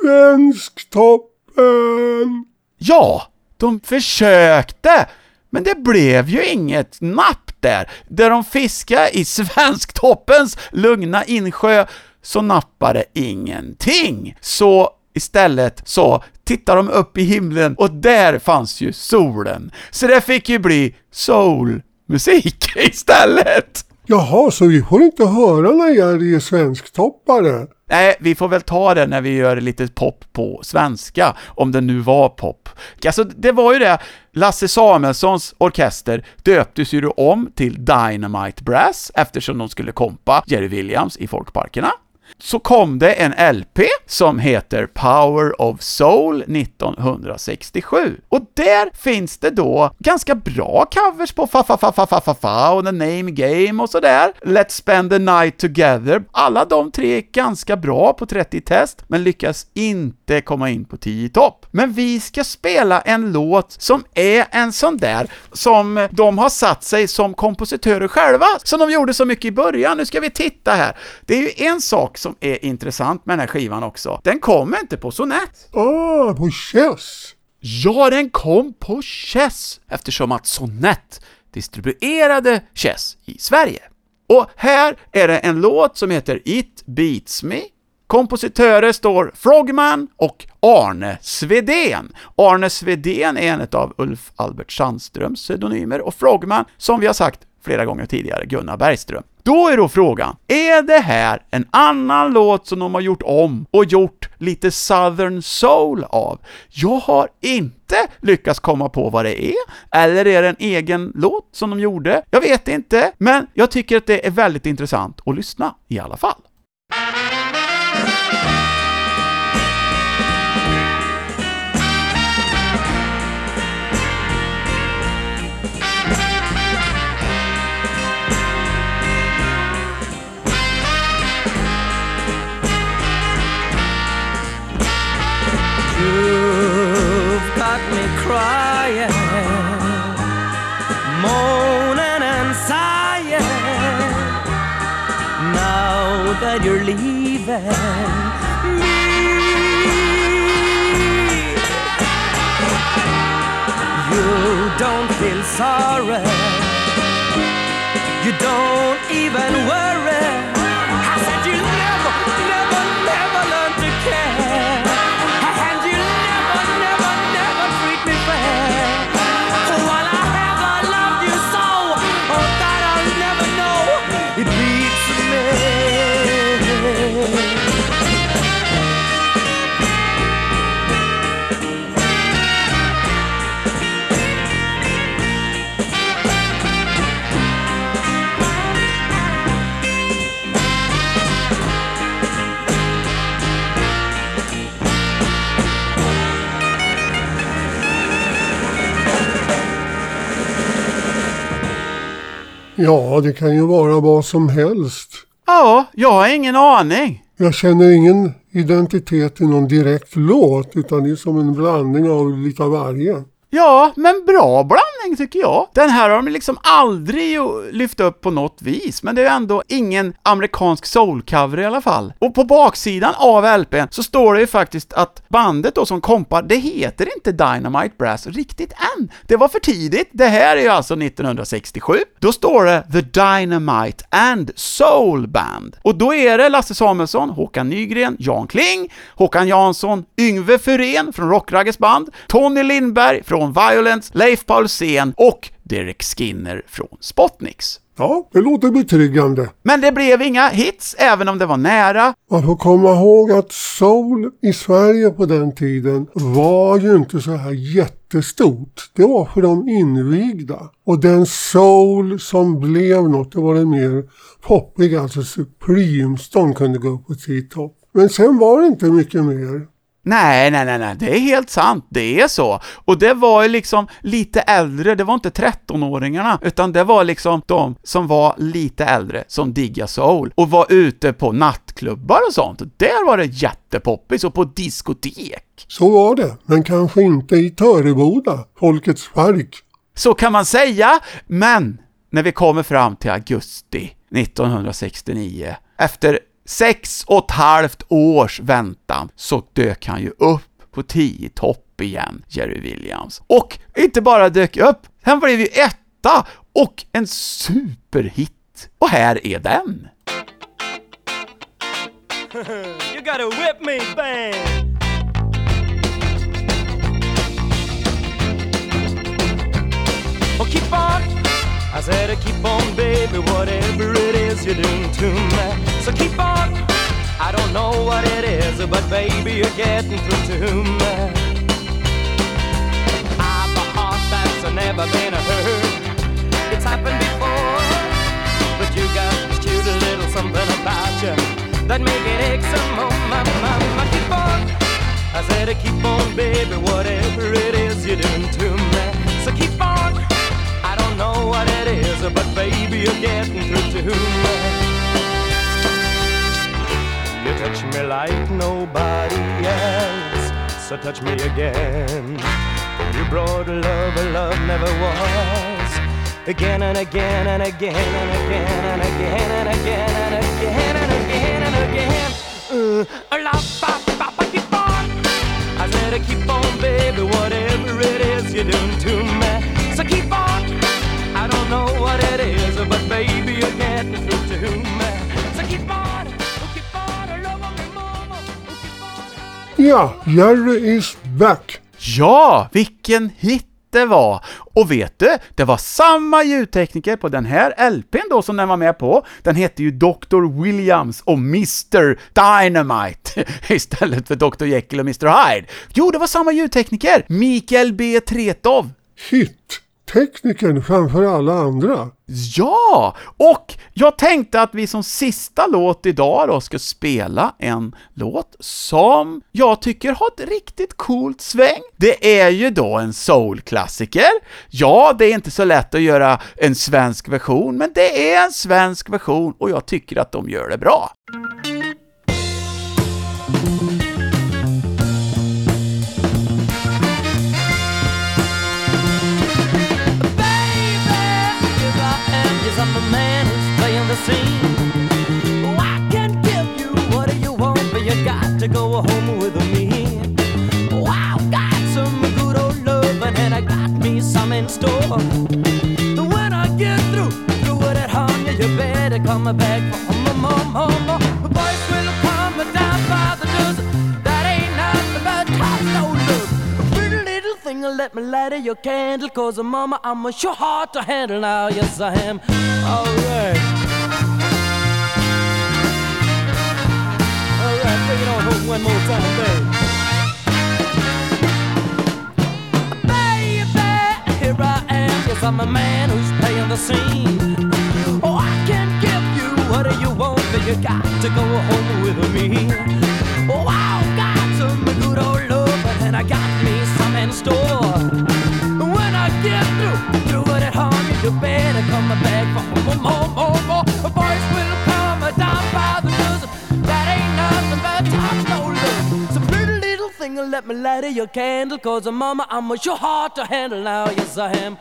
Svensktoppen. Ja, de försökte, men det blev ju inget napp där. Där de fiskade i <laughs> Svensktoppens lugna insjö så nappade ingenting. Så istället så tittade de upp i himlen och där fanns ju solen. Så det fick ju bli soulmusik <laughs> istället. Jaha, så vi får inte höra när jag är svensktoppare? Nej, vi får väl ta det när vi gör lite pop på svenska, om det nu var pop. Alltså, det var ju det, Lasse Samuelssons orkester döptes ju då om till Dynamite Brass eftersom de skulle kompa Jerry Williams i folkparkerna. Så kom det en LP som heter Power of Soul 1967. Och där finns det då ganska bra covers på Fa Fa Fa Fa Fa Fa Fa och The Name Game och sådär. Let's Spend the Night Together. Alla de tre är ganska bra på 30 test, men lyckas inte komma in på 10 topp. Men vi ska spela en låt som är en sån där som de har satt sig som kompositörer själva, som de gjorde så mycket i början. Nu ska vi titta här. Det är ju en sak som är intressant med den här skivan också. Den kom inte på Sonett. Ah, på Chess. Ja, den kom på Chess eftersom att Sonett distribuerade Chess i Sverige. Och här är det en låt som heter It Beats Me. Kompositörer står Frogman och Arne Svedén. Arne Svedén är en av Ulf Albert Sandströms pseudonymer och Frogman, som vi har sagt flera gånger tidigare, Gunnar Bergström. Då är då frågan, är det här en annan låt som de har gjort om och gjort lite Southern Soul av? Jag har inte lyckats komma på vad det är, eller är det en egen låt som de gjorde? Jag vet inte, men jag tycker att det är väldigt intressant att lyssna i alla fall. You've got me crying, moaning and sighing. Now that you're leaving me, you don't feel sorry. You don't even worry. Ja, det kan ju vara vad som helst. Ja, jag har ingen aning. Jag känner ingen identitet i någon direkt låt utan det är som en blandning av lite av varje. Ja, men bra blandning tycker jag. Den här har de liksom aldrig lyft upp på något vis, men det är ju ändå ingen amerikansk soulcover i alla fall. Och på baksidan av LPn så står det ju faktiskt att bandet då som kompar, det heter inte Dynamite Brass riktigt än. Det var för tidigt. Det här är ju alltså 1967. Då står det The Dynamite and Soul Band. Och då är det Lasse Samuelsson, Håkan Nygren, Jan Kling, Håkan Jansson, Yngve Furén från Rockragges band, Tony Lindberg från Violence, Leif Paulsen och Derek Skinner från Spotnix. Ja, det låter betryggande. Men det blev inga hits, även om det var nära. Man får komma ihåg att soul i Sverige på den tiden var ju inte så här jättestort. Det var för de invigda. Och den soul som blev något, det var den mer poppiga, alltså Supremes, de kunde gå upp på tio-topp. Men sen var det inte mycket mer. Nej, nej, nej, nej, det är helt sant, det är så. Och det var ju liksom lite äldre, det var inte 13-åringarna, utan det var liksom de som var lite äldre som diggade soul och var ute på nattklubbar och sånt. Där var det jättepoppis och på diskotek. Så var det, men kanske inte i Töreboda, Folkets park. Så kan man säga, men när vi kommer fram till augusti 1969, efter sex och ett halvt års väntan, så dök han ju upp på 10 topp igen, Jerry Williams. Och inte bara dök upp, han blev ju etta och en superhit. Och här är den. <laughs> you gotta whip me, bang. Keep on. I said, keep on, baby, whatever it is you're doing to me. So keep on. I don't know what it is, but baby, you're getting through to me. I'm a heart that's never been hurt. It's happened before, but you got this cute little something about you that make it ache some more. My, my, my, keep on. I said, keep on, baby, whatever it is you're doing to me. Don't know what it is, but baby, you're getting through to me. You touch me like nobody else, so touch me again. You brought love, but love never was. Again and again and again and again and again and again and again and again and again. Uh, la, ba, ba, ba, keep on. I said, keep on, baby, whatever it is you're doing to Ja, Jerry is back. Ja, vilken hit det var! Och vet du, det var samma ljudtekniker på den här LPn då som den var med på. Den hette ju Dr. Williams och Mr. Dynamite <laughs> istället för Dr. Jekyll och Mr. Hyde. Jo, det var samma ljudtekniker! Mikael B. Tretov. Hit-teknikern framför alla andra. Ja! Och jag tänkte att vi som sista låt idag då ska spela en låt som jag tycker har ett riktigt coolt sväng. Det är ju då en soulklassiker. Ja, det är inte så lätt att göra en svensk version, men det är en svensk version och jag tycker att de gör det bra. To go home with me. Oh, I've got some good old loving, and I got me some in store. When I get through, through with it, honey, you better come back for more, more, more, more. The boys will come down by the dozen. That ain't nothing but top no love. Pretty little thing, let me light your candle, cause mama, I'm a sure hard to handle now. Yes, I am. Alright. Alright, one more time, babe. Baby, here I am. Yes, I'm a man who's playing the scene. Oh, I can give you what you want, but you got to go home with me. Oh, I've got some good old love, and I got me some in store. When I get through, with it, honey, you better come back for more, more, more. Thing, let me light your candle, cause uh, mama, I'm a sure hard to handle now. Yes, I am.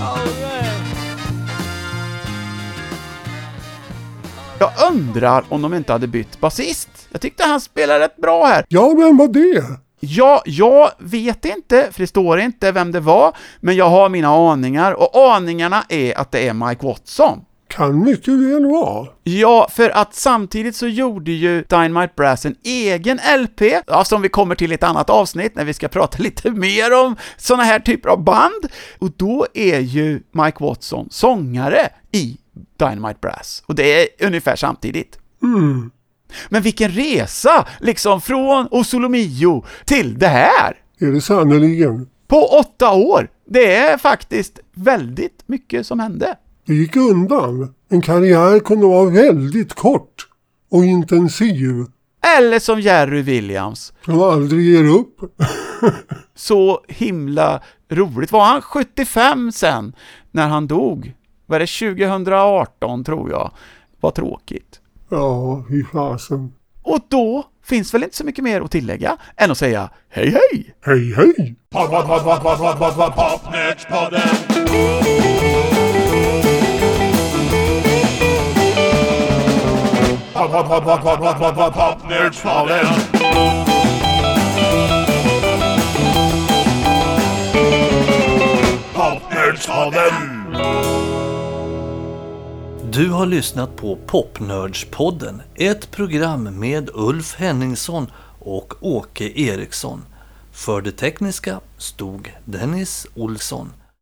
Alright. Jag undrar om de inte hade bytt basist. Jag tyckte han spelade rätt bra här. Ja, vem var det? Ja, jag vet inte, för det står inte vem det var, men jag har mina aningar, och aningarna är att det är Mike Watson. Kan mycket väl vara. Ja, för att samtidigt så gjorde ju Dynamite Brass en egen LP, ja, som vi kommer till i ett annat avsnitt när vi ska prata <laughs> lite mer om såna här typer av band. Och då är ju Mike Watson sångare i Dynamite Brass. Och det är ungefär samtidigt. Mm. Men vilken resa, liksom från Osolomio till det här! Är det sannerligen? På åtta år! Det är faktiskt väldigt mycket som hände. Det gick undan. En karriär kunde vara väldigt kort och intensiv. Eller som Jerry Williams, Som aldrig ger upp. så himla roligt. Var han 75 sen, när han dog? Var det 2018, tror jag? Vad tråkigt. Ja, fy fasen. Och då finns väl inte så mycket mer att tillägga än att säga hej hej! Hej hej! Popnerdspodden. Popnerdspodden. Du har lyssnat på Popnördspodden, ett program med Ulf Henningsson och Åke Eriksson. För det tekniska stod Dennis Olsson.